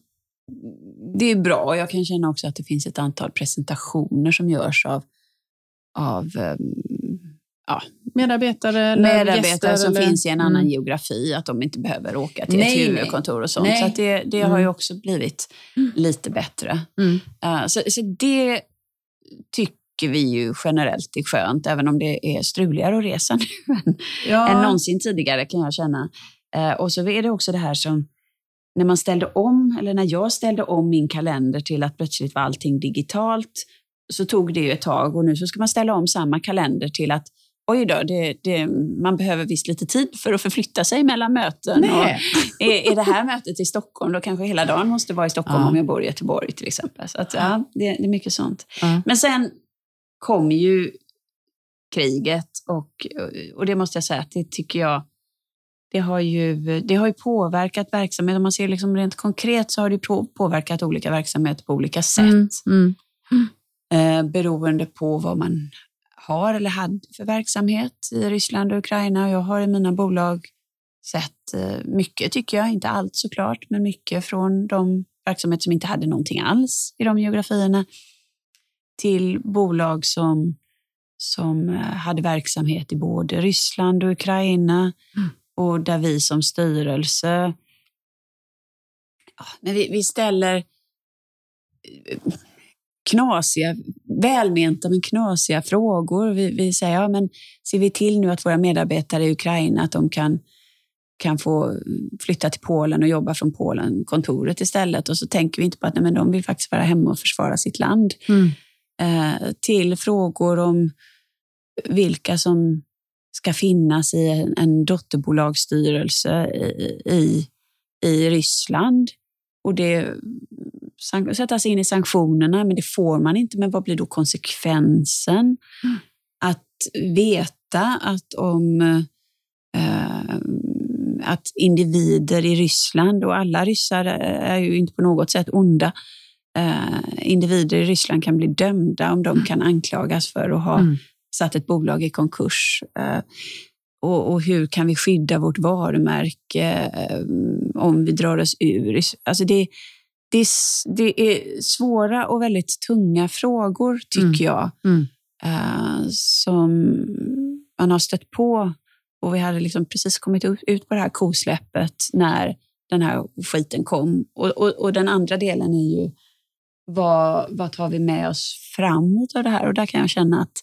det är bra. Jag kan känna också att det finns ett antal presentationer som görs av, av um, ja, medarbetare eller medarbetare gäster, som eller? finns i en annan mm. geografi, att de inte behöver åka till nej, ett huvudkontor och sånt. Nej. Så det, det mm. har ju mm. också blivit mm. lite bättre. Uh, så, så det tycker vi ju generellt är skönt, även om det är struligare att resa nu än, ja. än någonsin tidigare kan jag känna. Uh, och så är det också det här som när man ställde om, eller när jag ställde om min kalender till att plötsligt var allting digitalt, så tog det ju ett tag och nu så ska man ställa om samma kalender till att oj då, det, det, man behöver visst lite tid för att förflytta sig mellan möten. Och är, är det här mötet i Stockholm, då kanske hela dagen måste vara i Stockholm ja. om jag bor i Göteborg till exempel. Så att, ja, det, det är mycket sånt. Ja. Men sen kom ju kriget och, och det måste jag säga att det tycker jag det har ju, det har ju påverkat verksamhet. Om man ser liksom rent konkret så har det påverkat olika verksamheter på olika sätt. Mm, mm. Eh, beroende på vad man har eller hade för verksamhet i Ryssland och Ukraina. Jag har i mina bolag sett eh, mycket, tycker jag, inte allt såklart, men mycket från de verksamheter som inte hade någonting alls i de geografierna till bolag som, som eh, hade verksamhet i både Ryssland och Ukraina mm. och där vi som styrelse ja, men vi, vi ställer knasiga, välmenta men knasiga frågor. Vi, vi säger, ja men ser vi till nu att våra medarbetare i Ukraina, att de kan, kan få flytta till Polen och jobba från Polen, kontoret istället. Och så tänker vi inte på att nej, men de vill faktiskt vara hemma och försvara sitt land. Mm. Eh, till frågor om vilka som ska finnas i en, en dotterbolagsstyrelse i, i, i Ryssland. Och det sätta sig in i sanktionerna, men det får man inte. Men vad blir då konsekvensen? Mm. Att veta att om eh, att individer i Ryssland, och alla ryssar är ju inte på något sätt onda, eh, individer i Ryssland kan bli dömda om de mm. kan anklagas för att ha mm. satt ett bolag i konkurs. Eh, och, och, hur kan vi skydda vårt varumärke eh, om vi drar oss ur? Alltså det, det, det är svåra och väldigt tunga frågor, tycker mm. jag. Uh, som man har stött på. Och vi hade liksom precis kommit ut på det här kosläppet när den här skiten kom. Och, och, och den andra delen är ju vad, vad tar vi med oss framåt av det här? Och där kan jag känna att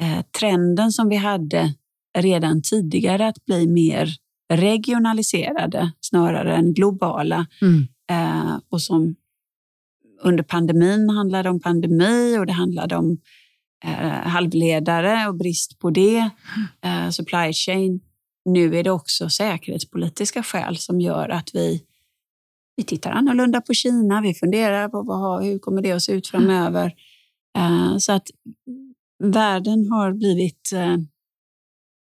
eh, trenden som vi hade redan tidigare att bli mer regionaliserade snarare än globala mm eh, och som under pandemin handlade om pandemi och det handlade om eh, halvledare och brist på det, eh, supply chain. Nu är det också säkerhetspolitiska skäl som gör att vi, vi tittar annorlunda på Kina. Vi funderar på vad, hur kommer det att se ut framöver. Eh, så att världen har blivit eh,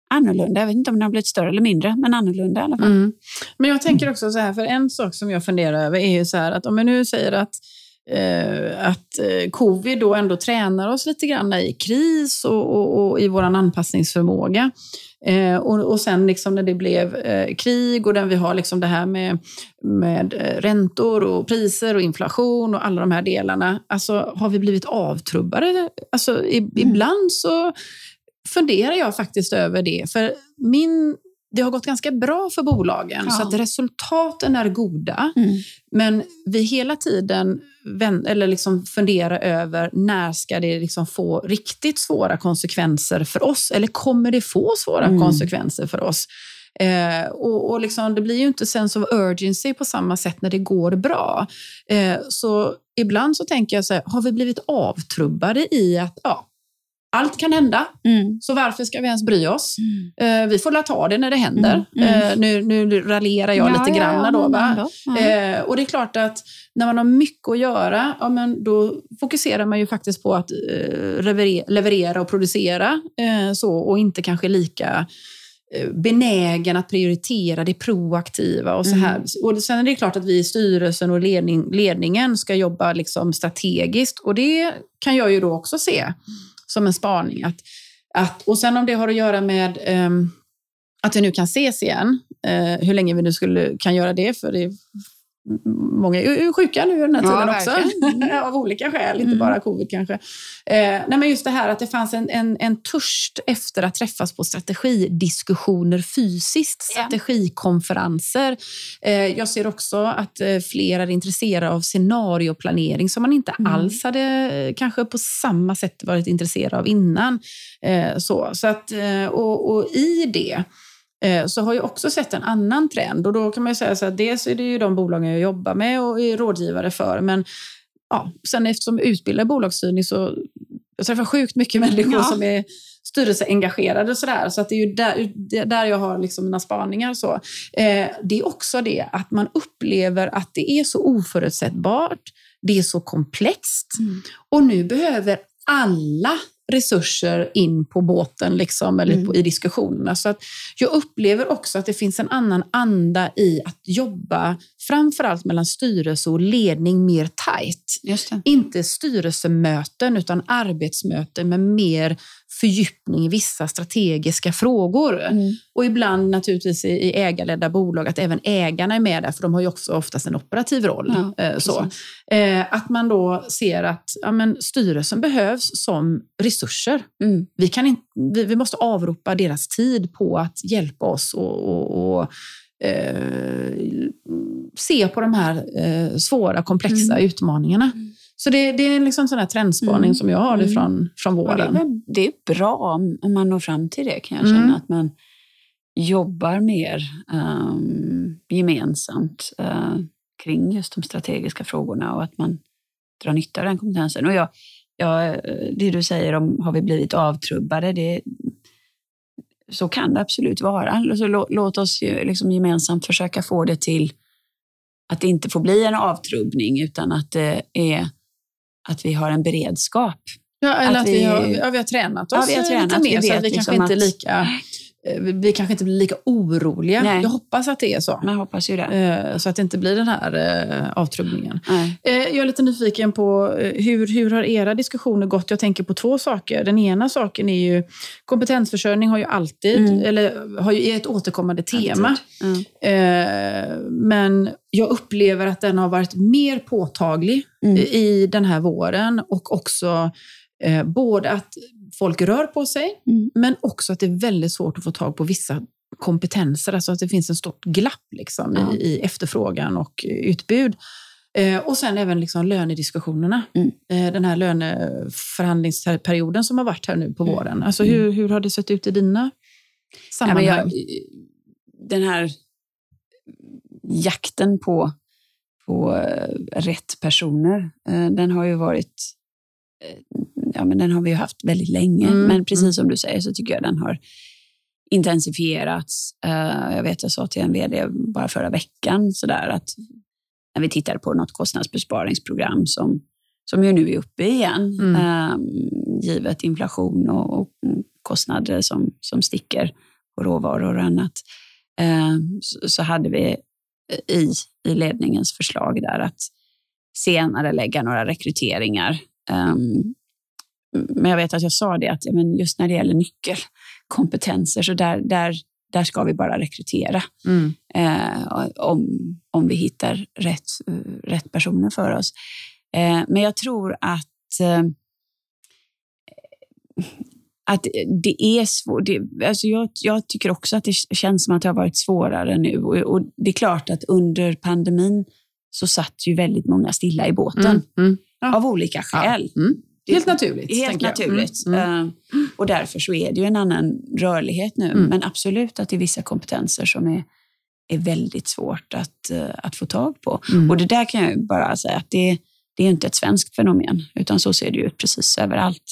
annorlunda. Jag vet inte om den har blivit större eller mindre, men annorlunda i alla fall. Mm. Men jag tänker också så här, för en sak som jag funderar över är ju så här att om jag nu säger att eh, att eh, covid då ändå tränar oss lite grann i kris och, och, och i vår anpassningsförmåga. Eh, och, och sen liksom när det blev eh, krig och där vi har liksom det här med, med räntor och priser och inflation och alla de här delarna. Alltså har vi blivit avtrubbade? Alltså, i, mm. ibland så funderar jag faktiskt över det. För min, det har gått ganska bra för bolagen, ja. så att resultaten är goda. Mm. Men vi hela tiden eller liksom fundera över när ska det liksom få riktigt svåra konsekvenser för oss? Eller kommer det få svåra mm. konsekvenser för oss? Eh, och, och liksom, det blir ju inte sense of urgency på samma sätt när det går bra. Eh, så ibland så tänker jag så här, har vi blivit avtrubbade i att ja, allt kan hända, mm. så varför ska vi ens bry oss? Mm. Eh, vi får la ta det när det händer. Mm. mm. Eh, nu, nu raljerar jag ja, lite grann. Ja, då, va? Eh, och det är klart att när man har mycket att göra, ja, men då fokuserar man ju faktiskt på att eh, leverera och producera eh, så, och inte kanske lika benägen att prioritera det proaktiva och så här. Mm. Och sen är det klart att vi i styrelsen och ledning, ledningen ska jobba liksom strategiskt och det kan jag ju då också se som en spaning. Att, att, och sen om det har att göra med um, att vi nu kan ses igen, uh, hur länge vi nu skulle, kan göra det, för det Många är sjuka nu den här tiden ja, också, av olika skäl, inte mm. bara covid kanske. Eh, nej, men just det här att det fanns en, en, en törst efter att träffas på strategidiskussioner fysiskt, strategikonferenser. Eh, jag ser också att eh, fler är intresserade av scenarioplanering som man inte mm. alls hade eh, kanske på samma sätt varit intresserad av innan. Eh, så, så att, eh, och, och i det så har jag också sett en annan trend. Och då kan man säga så att dels är det ju de bolagen jag jobbar med och är rådgivare för. Men ja, sen eftersom jag utbildar bolagsstyrning så jag träffar sjukt mycket människor ja. som är styrelseengagerade och sådär. Så att det är ju där, där jag har liksom mina spaningar. Så. Eh, det är också det att man upplever att det är så oförutsägbart. Det är så komplext. Mm. Och nu behöver alla resurser in på båten liksom, eller mm. i diskussionerna. Så att jag upplever också att det finns en annan anda i att jobba framförallt mellan styrelse och ledning mer tajt. Inte styrelsemöten utan arbetsmöten med mer fördjupning i vissa strategiska frågor. Mm. Och ibland naturligtvis i, i ägarledda bolag att även ägarna är med där, för de har ju också oftast en operativ roll. Ja, eh, så. Eh, att man då ser att ja, men, styrelsen behövs som resurser. Mm. Vi, kan inte, vi, vi, måste avropa deras tid på att hjälpa oss och, och, och eh, se på de här eh, svåra, komplexa mm. utmaningarna. Så det, det, är liksom sån här trendspaning mm. som jag har mm. från, från våren. Det är, det, är bra om, man når fram till det, kan jag känna. Mm. Att man jobbar mer um, gemensamt uh, kring just de strategiska frågorna och att man drar nytta av den kompetensen. Och jag, jag, det du säger om har vi blivit avtrubbade, det, så kan det absolut vara. Alltså, låt, låt oss ju liksom gemensamt försöka få det till att det inte får bli en avtrubbning utan att det är att vi har en beredskap. Ja, eller att, att vi, vi, har, ja, vi har tränat oss ja, vi har tränat, lite mer, vi så att vi liksom kanske inte är lika vi kanske inte blir lika oroliga. Nej. Jag hoppas att det är så. Man hoppas ju det. Eh, så att det inte blir den här eh, avtrubbningen. Nej. Jag är lite nyfiken på hur, hur har era diskussioner gått? Jag tänker på två saker. Den ena saken är ju kompetensförsörjning har ju alltid, mm. eller har ju ett återkommande tema. Mm. Men jag upplever att den har varit mer påtaglig mm. i den här våren och också Eh, både att folk rör på sig, Mm. men också att det är väldigt svårt att få tag på vissa kompetenser. Alltså att det finns en stort glapp liksom, Ja. i, i efterfrågan och utbud. Eh, och sen även liksom lönediskussionerna. Mm. Eh, den här löneförhandlingsperioden som har varit här nu på Mm. våren. Alltså hur, hur har det sett ut i dina Ja, sammanhang? jag, den här jakten på, på eh, rätt personer, eh, den har ju varit eh, ja, men den har vi haft väldigt länge. Mm, Men precis mm. som du säger så tycker jag den har intensifierats. Eh, Jag vet, jag sa till en vd bara förra veckan sådär att när vi tittade på något kostnadsbesparingsprogram som, som ju nu är uppe igen, Mm. eh, givet inflation och, och kostnader som, som sticker på råvaror och annat, eh, så, så hade vi i, i ledningens förslag där att senare lägga några rekryteringar. Um, men jag vet att jag sa det att ja, men just när det gäller nyckelkompetenser så där, där, där ska vi bara rekrytera Mm. eh, om, om vi hittar rätt, eh, rätt personer för oss. Eh, men jag tror att eh, att det är svårt. Det, alltså jag, jag tycker också att det känns som att det har varit svårare nu. Och, och det är klart att under pandemin så satt ju väldigt många stilla i båten Mm. Mm. Ja. av olika skäl. Mm. Helt naturligt. Helt jag. naturligt. Mm. Mm. Eh, och därför så är det ju en annan rörlighet nu. Mm. Men absolut att det är vissa kompetenser som är, är väldigt svårt att, eh, att få tag på. Mm. Och det där kan jag bara säga att det, det är inte ett svenskt fenomen, utan så ser det ut precis överallt.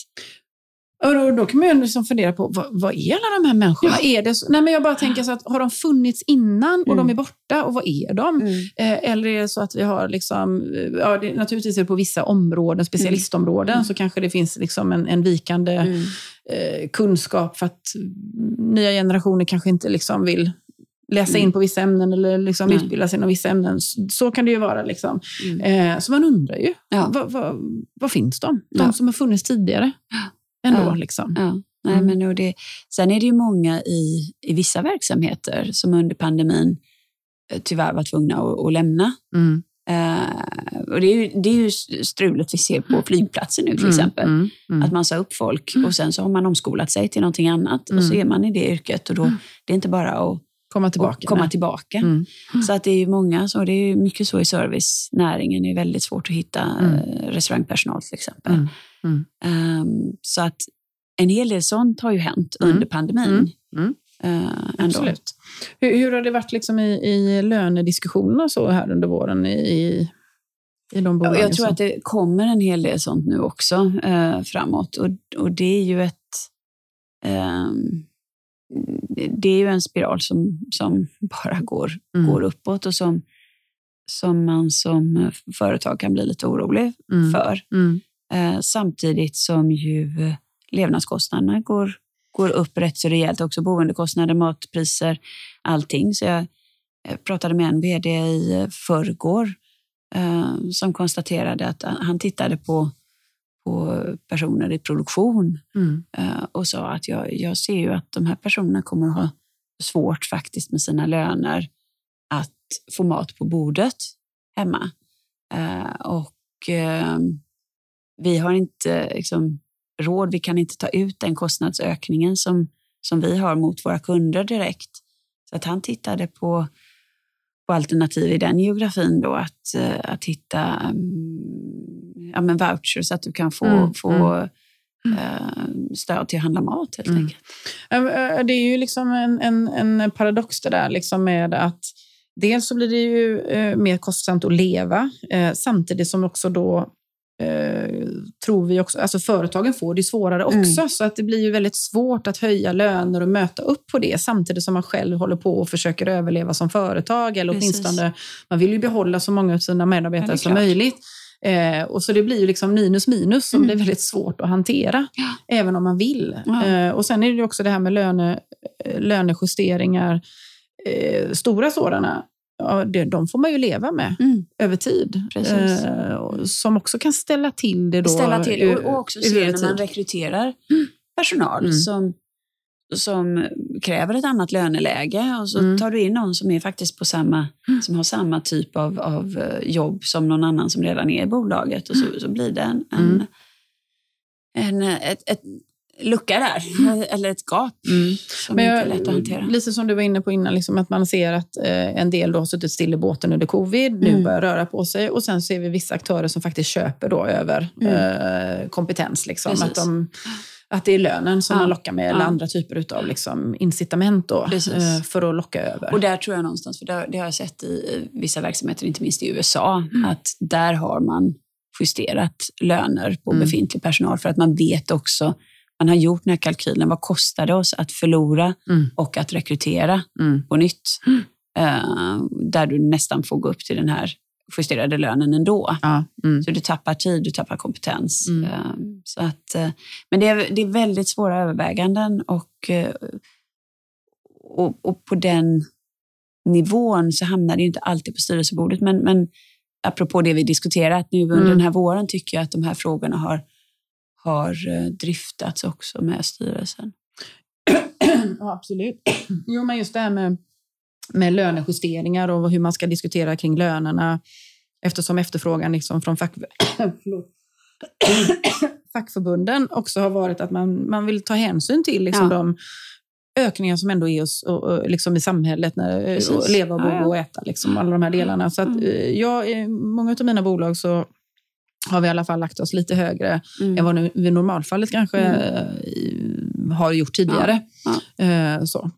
Och då, då kan man ju liksom fundera på, vad, vad är alla de här människorna? Är det så, nej men jag bara tänker så att, har de funnits innan och Mm. de är borta? Och vad är de? Eh, eller är det så att vi har, liksom, eh, ja, det, naturligtvis är det på vissa områden, specialistområden, Mm. så kanske det finns liksom en, en vikande Mm. eh, kunskap för att nya generationer kanske inte liksom vill läsa Mm. in på vissa ämnen eller liksom Nej. utbilda sig inom vissa ämnen. Så, så kan det ju vara. Liksom. Mm. Eh, så man undrar ju, Ja. vad, vad, vad finns de? De Ja. som har funnits tidigare. Ändå, Ja. liksom. Ja, nej, Mm. men och det, sen är det ju många i, i vissa verksamheter som under pandemin eh, tyvärr var tvungna att, att lämna. Mm. Eh, och det, är ju, det är ju strulet vi ser på flygplatser nu till exempel. Mm, mm, Att man sa upp folk Mm. och sen så har man omskolat sig till någonting annat och så Mm. är man i det yrket och då Mm. det är inte bara att, Komma tillbaka. komma nej. tillbaka. Mm. Så att det är ju många, så det är mycket så i servicenäringen, det är väldigt svårt att hitta Mm. eh, restaurangpersonal till exempel. Mm. Ehm, så att en hel del sånt har ju hänt Mm. under pandemin. Mm. Ändå. Absolut. Hur, hur har det varit liksom i, i lönediskussionerna så här under våren i, i, i de bolagen? Jag tror som- att det kommer en hel del sånt nu också eh, framåt. Och, och det är ju ett... ehm, det är ju en spiral som, som bara går, Mm. går uppåt och som, som man som företag kan bli lite orolig Mm. för. Mm. Eh, samtidigt som ju eh, levnadskostnaderna går, går upp rätt så rejält också. Boendekostnader, matpriser, allting. Så jag eh, pratade med en vd i förrgår eh, som konstaterade att han tittade på, på personer i produktion Mm. och sa att jag, jag ser ju att de här personerna kommer att ha svårt faktiskt med sina löner att få mat på bordet hemma. Och vi har inte liksom, råd, vi kan inte ta ut den kostnadsökningen som, som vi har mot våra kunder direkt. Så att han tittade på, på alternativ i den geografin då, att, eh, att hitta um, ja, men vouchers, att du kan få, Mm, få mm. eh, stöd till att handla mat helt Mm. enkelt. Eh, Det är ju liksom en, en, en paradox det där liksom med att dels så blir det ju mer kostsamt att leva samtidigt som också då eh, tror vi också, alltså företagen får det svårare också, Mm. så att det blir ju väldigt svårt att höja löner och möta upp på det samtidigt som man själv håller på och försöker överleva som företag eller Precis. åtminstone, man vill ju behålla så många av sina Ja, medarbetare är som möjligt. Eh, och så det blir ju liksom minus minus som Mm. blir väldigt svårt att hantera, Ja. även om man vill. Ja. Eh, och sen är det också det här med löne, eh, lönejusteringar, eh, stora sådana. Ja, det, de får man ju leva med Mm. över tid. Precis. Eh, som också kan ställa till det då. Ställa till och, och också se när man rekryterar personal Mm. som, som kräver ett annat löneläge och så Mm. tar du in någon som är faktiskt på samma, som har samma typ av, av eh, jobb som någon annan som redan är i bolaget och så, så blir det en, en, Mm. en ett, ett lucka där, mm. eller ett gap mm. som Men jag, inte är lätt att hantera. Lite som du var inne på innan, liksom att man ser att eh, en del då har suttit still i båten under covid, mm. nu börjar röra på sig och sen ser vi vissa aktörer som faktiskt köper då över mm. eh, kompetens. Liksom, att, de, att det är lönen som ja. man lockar med, eller ja. andra typer av liksom, incitament då, eh, för att locka över. Och där tror jag någonstans, för det, det har jag sett i vissa verksamheter, inte minst i USA, mm. att där har man justerat löner på mm. befintlig personal för att man vet också man har gjort den här kalkylen. Vad kostar det oss att förlora mm. och att rekrytera mm. på nytt? Mm. Uh, där du nästan får gå upp till den här justerade lönen ändå. Ja, mm. Så du tappar tid, du tappar kompetens. Uh, så att, uh, men det är, det är väldigt svåra överväganden och, och, och, på den nivån så hamnar det inte alltid på styrelsebordet. Men, men apropå det vi diskuterat nu under mm. den här våren tycker jag att de här frågorna har har eh, driftats också med styrelsen. ja, absolut. Jo, men just det här med, med lönejusteringar och hur man ska diskutera kring lönerna eftersom efterfrågan liksom från fack, fackförbunden också har varit att man, man vill ta hänsyn till liksom ja. de ökningar som ändå är hos, och, och, liksom i samhället, när, och leva, bo ja, ja. och äta, liksom, alla de här delarna. Så att, mm. Eh, jag, I många av mina bolag så har vi i alla fall lagt oss lite högre mm. än vad vi i normalfallet kanske mm. har gjort tidigare. Ja. Ja. Eh, så.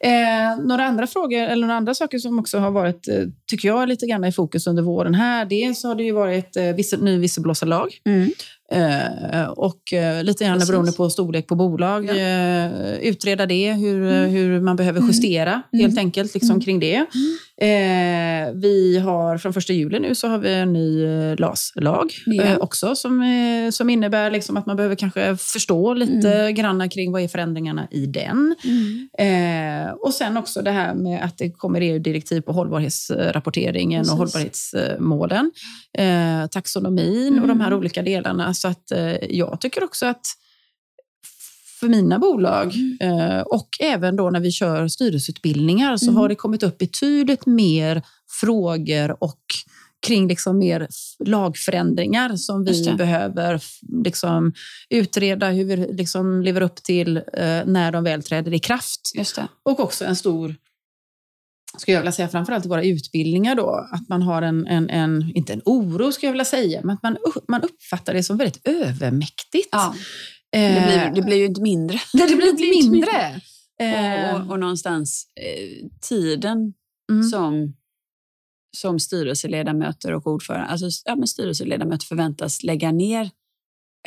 Eh, några andra frågor, eller några andra saker som också har varit, eh, tycker jag, lite grann i fokus under våren här. Dels har det ju varit eh, ny visselblåsarlag. Mm. Eh, och eh, lite grann Precis. beroende på storlek på bolag. Ja. Eh, utreda det, hur, mm. hur man behöver mm. justera mm. helt enkelt liksom, mm. kring det. Eh, vi har från första juli nu så har vi en ny eh, LAS-lag ja. eh, också som, eh, som innebär liksom att man behöver kanske förstå lite mm. granna kring vad är förändringarna i den. Mm. Eh, och sen också det här med att det kommer EU-direktiv på hållbarhetsrapporteringen Precis. och hållbarhetsmålen. Eh, taxonomin mm. och de här mm. olika delarna. Så att jag tycker också att för mina bolag mm. eh, och även då när vi kör styrelseutbildningar så mm. har det kommit upp betydligt mer frågor och kring liksom mer lagförändringar som vi behöver liksom utreda hur vi liksom lever upp till eh, när de väl träder i kraft. Och också en stor skulle jag vilja säga, framförallt i våra utbildningar då, att man har en, en, en, inte en oro skulle jag vilja säga, men att man, man uppfattar det som väldigt övermäktigt. Ja. Det blir, det blir ju inte mindre. Nej, det blir inte mindre. Och, och, och någonstans eh, tiden mm. som, som styrelseledamöter och ordförande, alltså ja, men styrelseledamöter förväntas lägga ner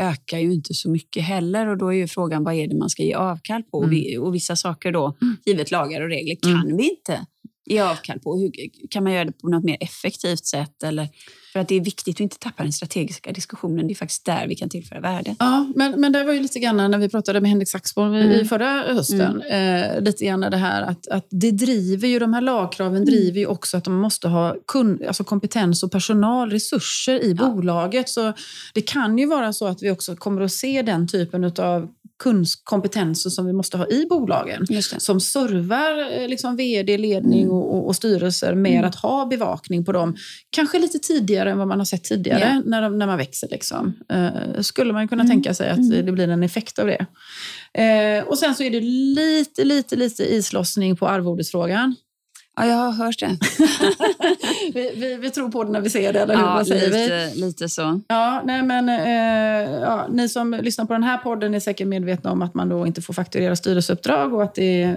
ökar ju inte så mycket heller och då är ju frågan vad är det man ska ge avkall på? Mm. Och vissa saker då, mm. givet lagar och regler, kan mm. vi inte ge avkall på? Hur, kan man göra det på något mer effektivt sätt? Eller, för att det är viktigt att inte tappa den strategiska diskussionen. Det är faktiskt där vi kan tillföra värde. Ja, men, men det var ju lite grann när vi pratade med Henrik Saxborn mm. i förra hösten. Mm. Eh, lite grann det här att, att det driver ju, de här lagkraven mm. driver ju också att de måste ha kun, alltså kompetens och personal, resurser i ja. bolaget. Så det kan ju vara så att vi också kommer att se den typen av kompetenser som vi måste ha i bolagen. Som servar eh, liksom vd, ledning mm. och, och, styrelser med mm. att ha bevakning på dem. Kanske lite tidigare än vad man har sett tidigare yeah. när, när man växer. Liksom. Uh, skulle man kunna mm. tänka sig att mm. det blir en effekt av det. Uh, och sen så är det lite, lite, lite islossning på arvodesfrågan. Ja, jag har hört det. vi, vi, vi, tror på det när vi ser det, eller hur? Ja, lite, lite så. Ja, nej, men, eh, ja, ni som lyssnar på den här podden är säkert medvetna om att man då inte får fakturera styrelseuppdrag och att det,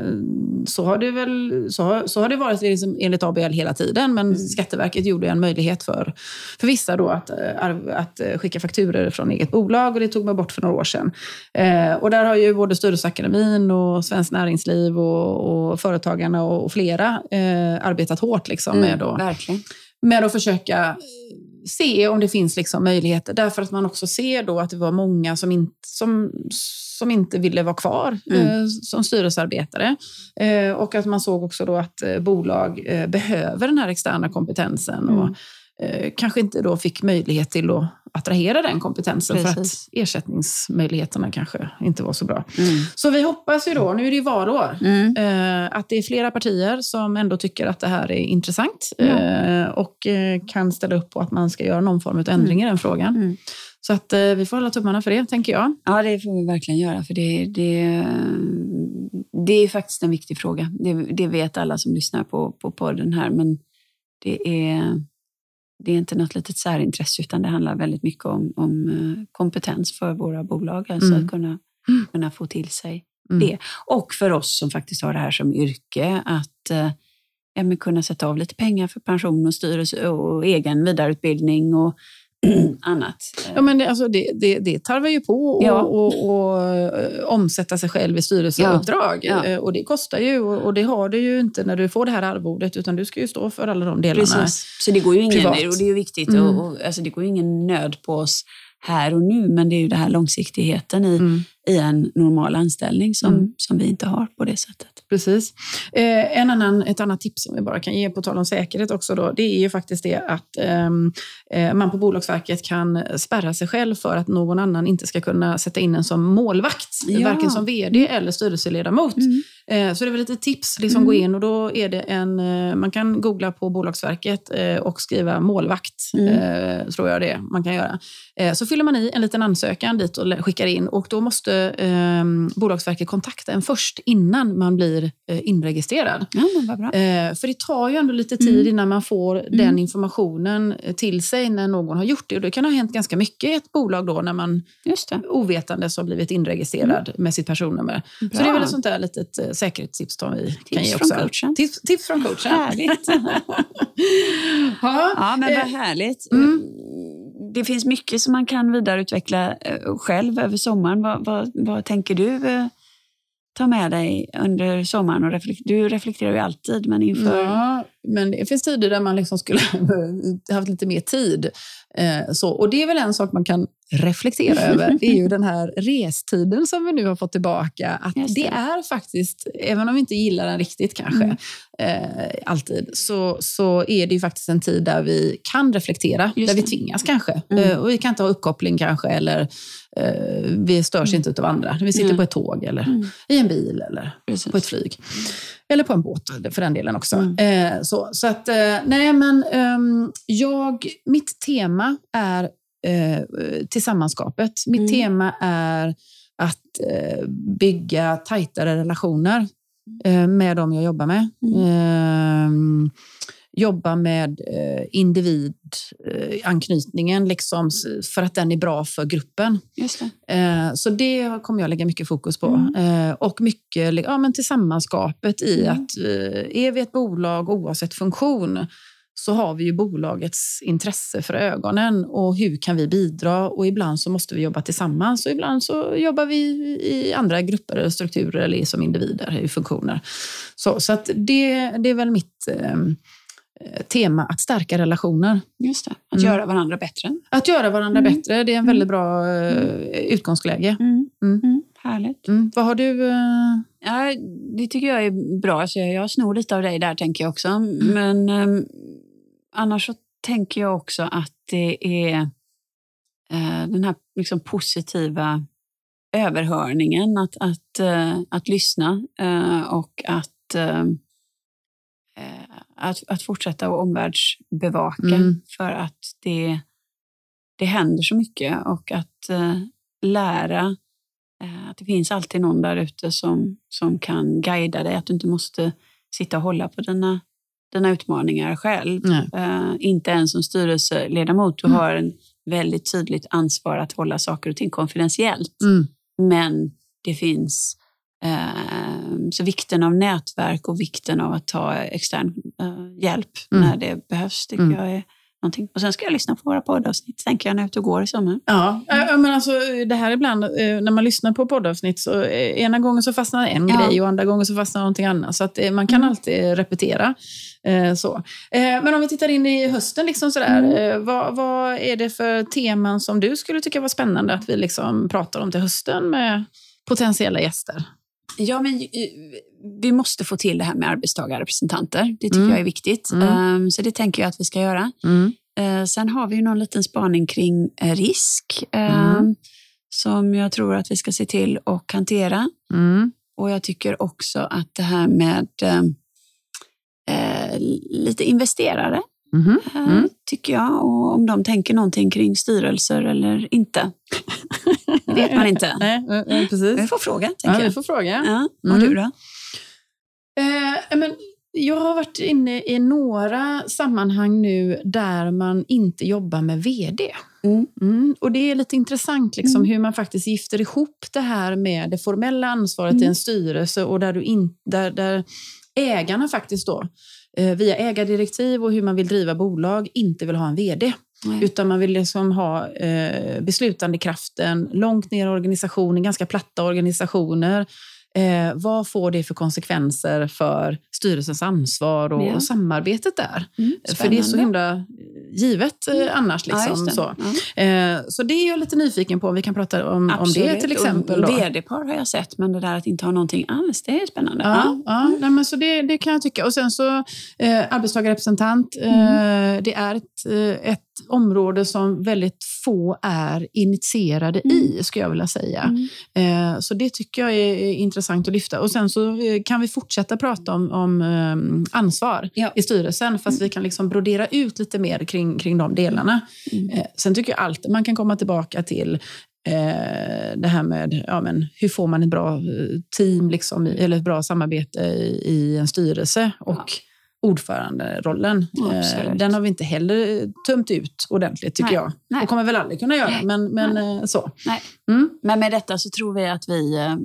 så har det, väl, så har, så har det varit liksom enligt ABL hela tiden. Men mm. Skatteverket gjorde en möjlighet för, för vissa då att, eh, att skicka fakturer från eget bolag och det tog man bort för några år sedan. Eh, och där har ju både Styrelseakademin och Svenskt Näringsliv och, och Företagarna och, och flera eh, eh, arbetat hårt liksom, mm, med, att, med att försöka eh, se om det finns liksom möjligheter. Därför att man också ser då att det var många som, in, som, som inte ville vara kvar mm. eh, som styrelsearbetare. Eh, och att man såg också då att eh, bolag eh, behöver den här externa kompetensen. Mm. Och, eh, kanske inte då fick möjlighet till att attrahera den kompetensen Precis. för att ersättningsmöjligheterna kanske inte var så bra. Mm. Så vi hoppas ju då, nu är det ju valår, mm. eh, att det är flera partier som ändå tycker att det här är intressant mm. och eh, kan ställa upp på att man ska göra någon form av ändring i den frågan. Mm. Så att eh, vi får hålla tummarna för det, tänker jag. Ja, det får vi verkligen göra, för det, det, det är faktiskt en viktig fråga. Det, det vet alla som lyssnar på, på podden här, men det är, det är inte något litet särintresse, utan det handlar väldigt mycket om, om eh, kompetens för våra bolag, alltså mm. att kunna, kunna få till sig mm. det. Och för oss som faktiskt har det här som yrke, att eh, ja, kunna sätta av lite pengar för pension och styrelse och egen vidareutbildning och annat. Ja, men det, alltså det, det, det tarvar ju på att ja. och, och, eh, omsätta sig själv i styrelseuppdrag. Ja. Ja. Och det kostar ju och, och, det har du ju inte när du får det här arvodet utan du ska ju stå för alla de delarna. Precis. Så det går ju ingen, privat. och det är viktigt, mm. och, och, alltså det går ju ingen nöd på oss här och nu, men det är ju den här långsiktigheten i, mm. i en normal anställning som, mm. som vi inte har på det sättet. Precis. Eh, en annan, ett annat tips som vi bara kan ge på tal om säkerhet också, då, det är ju faktiskt det att ehm, eh, man på Bolagsverket kan spärra sig själv för att någon annan inte ska kunna sätta in en som målvakt, ja. varken som vd eller styrelseledamot. Mm. Eh, så det är väl lite tips, liksom mm. gå in och då är det en, eh, man kan googla på Bolagsverket eh, och skriva målvakt, mm. tror jag det man kan göra. Så fyller man i en liten ansökan dit och skickar in och då måste eh, Bolagsverket kontakta en först innan man blir inregistrerad. Ja, eh, för det tar ju ändå lite tid mm. innan man får mm. den informationen till sig när någon har gjort det. Och det kan ha hänt ganska mycket i ett bolag då när man ovetandes har blivit inregistrad mm. med sitt personnummer. Bra. Så det är väl ett sånt där litet säkerhetstips som vi tips kan ge också. Från coachen. Tips, tips från coachen. Härligt. ja, ja, men vad härligt. Mm det finns mycket som man kan vidareutveckla eh, själv över sommaren. Vad, vad, vad tänker du eh, ta med dig under sommaren? Och reflek du reflekterar ju alltid, men inför... Ja, men det finns tider där man liksom skulle haft lite mer tid. Eh, så, och det är väl en sak man kan reflektera över. Det är ju den här restiden som vi nu har fått tillbaka. Att det. det. är faktiskt, även om vi inte gillar den riktigt kanske, mm. eh, alltid, så, så är det ju faktiskt en tid där vi kan reflektera. Just där det. vi tvingas kanske. Mm. Eh, och vi kan inte ha uppkoppling kanske, eller eh, vi störs mm. inte av andra. Vi sitter på ett tåg, eller mm. i en bil, eller Precis. på ett flyg. Eller på en båt för den delen också. Mm. Eh, så, så att, eh, nej men um, jag, mitt tema är eh, tillsammanskapet. Mitt mm. tema är att eh, bygga tajtare relationer eh, med dem jag jobbar med. Mm. Jobba med eh, individanknytningen liksom, för att den är bra för gruppen. Det. Eh, så det kommer jag lägga mycket fokus på. Mm. Eh, och mycket ja, men tillsammanskapet i mm. att eh, är vi ett bolag oavsett funktion så har vi ju bolagets intresse för ögonen och hur kan vi bidra? Och ibland så måste vi jobba tillsammans och ibland så jobbar vi i andra grupper, strukturer eller som individer i funktioner. Så, så att det, det är väl mitt eh, Eh, tema att stärka relationer. Just det, att mm. göra varandra bättre. Att göra varandra mm. bättre, det är en väldigt bra uh, utgångsläge. Mm. mm. mm. Härligt. Mm. Vad har du? Uh... Ja, det tycker jag är bra. Alltså, jag snor lite av dig där, tänker jag också. Men um, annars så tänker jag också att det är uh, den här liksom, positiva överhörningen, att, att, att lyssna och att att, att fortsätta att omvärldsbevaka mm. för att det, det händer så mycket och att eh, lära eh, att det finns alltid någon där ute som, som kan guida dig, att du inte måste sitta och hålla på dina, dina utmaningar själv. Eh, inte ens som styrelseledamot, du mm. har en väldigt tydligt ansvar att hålla saker och ting konfidentiellt. Mm. Men det finns så vikten av nätverk och vikten av att ta extern eh, hjälp mm. när det behövs tycker mm. jag är någonting. Och sen ska jag lyssna på våra poddavsnitt, tänker jag, när jag är ute och går i sommar. Ja, men alltså, det här ibland, eh, när man lyssnar på poddavsnitt, så eh, ena gången så fastnar en ja. grej och andra gången så fastnar någonting annat. Så att man kan mm. alltid repetera. Så. Men om vi tittar in i hösten, liksom sådär, mm. vad, vad, är det för teman som du skulle tycka var spännande att vi liksom pratar om till hösten med potentiella gäster? Ja, men eh, vi måste få till det här med arbetstagarrepresentanter. Det tycker mm. jag är viktigt. Mm. Um, så det tänker jag att vi ska göra. Mm. Eh, sen har vi någon liten spaning kring eh, risk eh, mm. som jag tror att vi ska se till att hantera. Mm. Och jag tycker också att det här med eh, eh lite investerare Mm. Mm. tycker jag. Och om de tänker någonting kring styrelser eller inte. Det vet man inte. Nej, precis. Vi får fråga. Ja, vi får fråga. Ja. Och mm. du då? Eh, men jag har varit inne i några sammanhang nu där man inte jobbar med vd. Mm. Mm. Och Det är lite intressant liksom, mm. hur man faktiskt gifter ihop det här med det formella ansvaret i mm. en styrelse och där, du in, där, där ägarna faktiskt då via ägardirektiv och hur man vill driva bolag inte vill ha en vd. Nej. Utan man vill liksom ha eh, beslutandekraften långt ner i organisationen, ganska platta organisationer Eh, vad får det för konsekvenser för styrelsens ansvar och, ja. och samarbetet där? Mm, för det är så himla givet eh, mm. annars. Liksom, ja, så. Ja. Eh, så det är jag lite nyfiken på, om vi kan prata om, om det till exempel. Vd-par har jag sett, men det där att inte ha någonting alls, det är spännande. Ja, ja. Nej, men så det, det kan jag tycka. Och sen så eh, arbetstagarrepresentant, mm. eh, det är ett, eh, ett område som väldigt få är initierade mm. i, skulle jag vilja säga. Mm. Eh, så det tycker jag är intressant att lyfta. Och sen så eh, kan vi fortsätta prata om, om eh, ansvar ja. i styrelsen, fast mm. vi kan liksom brodera ut lite mer kring, kring de delarna. Mm. Sen tycker jag alltid man kan komma tillbaka till det här med ja, men, hur får man ett bra team, liksom, eller ett bra samarbete i, i en styrelse. Och ja ordföranderollen. Absolut. Den har vi inte heller tömt ut ordentligt tycker Nej. jag. Nej. Och kommer väl aldrig kunna göra, men, men Nej. Eh, så. Nej. Mm. Men med detta så tror vi att vi eh,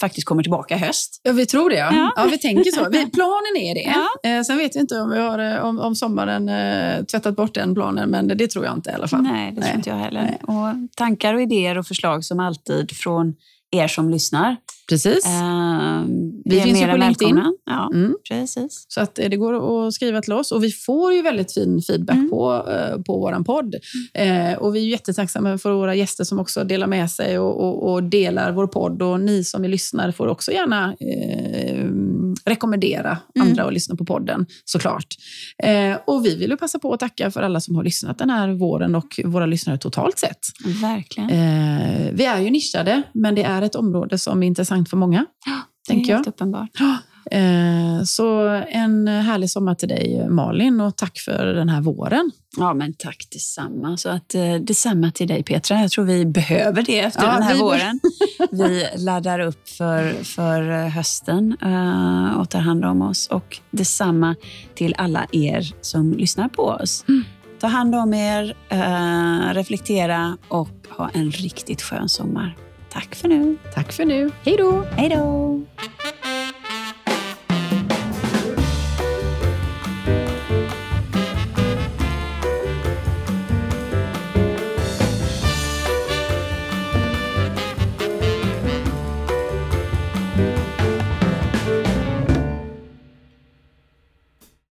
faktiskt kommer tillbaka i höst. Ja, vi tror det. Ja, ja. ja vi tänker så. Vi, planen är det. Ja. Eh, sen vet vi inte om vi har eh, om, om sommaren eh, tvättat bort den planen, men det, det, tror jag inte i alla fall. Nej, det tror inte jag heller. Och tankar och idéer och förslag som alltid från er som lyssnar. Precis. Uh, vi finns ju på LinkedIn. Ja, mm. precis. Så att eh, det går att skriva till oss. Och vi får ju väldigt fin feedback mm. på, uh, på vår podd. Mm. Uh, och vi är jättetacksamma för våra gäster som också delar med sig och, och, och delar vår podd. Och ni som är lyssnare får också gärna rekommendera mm. andra att lyssna på podden, såklart. och vi vill ju passa på att tacka för alla som har lyssnat den här våren och våra lyssnare totalt sett. Verkligen. vi är ju nischade, men det är ett område som är intressant intressant för många. Ja, det är helt jag. uppenbart. Eh, så en härlig sommar till dig Malin och tack för den här våren. Ja, men tack detsamma. Så att, eh, detsamma till dig Petra. Jag tror vi behöver det efter ja, den här vi våren. vi laddar upp för, för hösten uh, och tar hand om oss. Och detsamma till alla er som lyssnar på oss. Mm. Ta hand om er, reflektera och ha en riktigt skön sommar. Tack för nu. Tack för nu. Hej då. Hej då.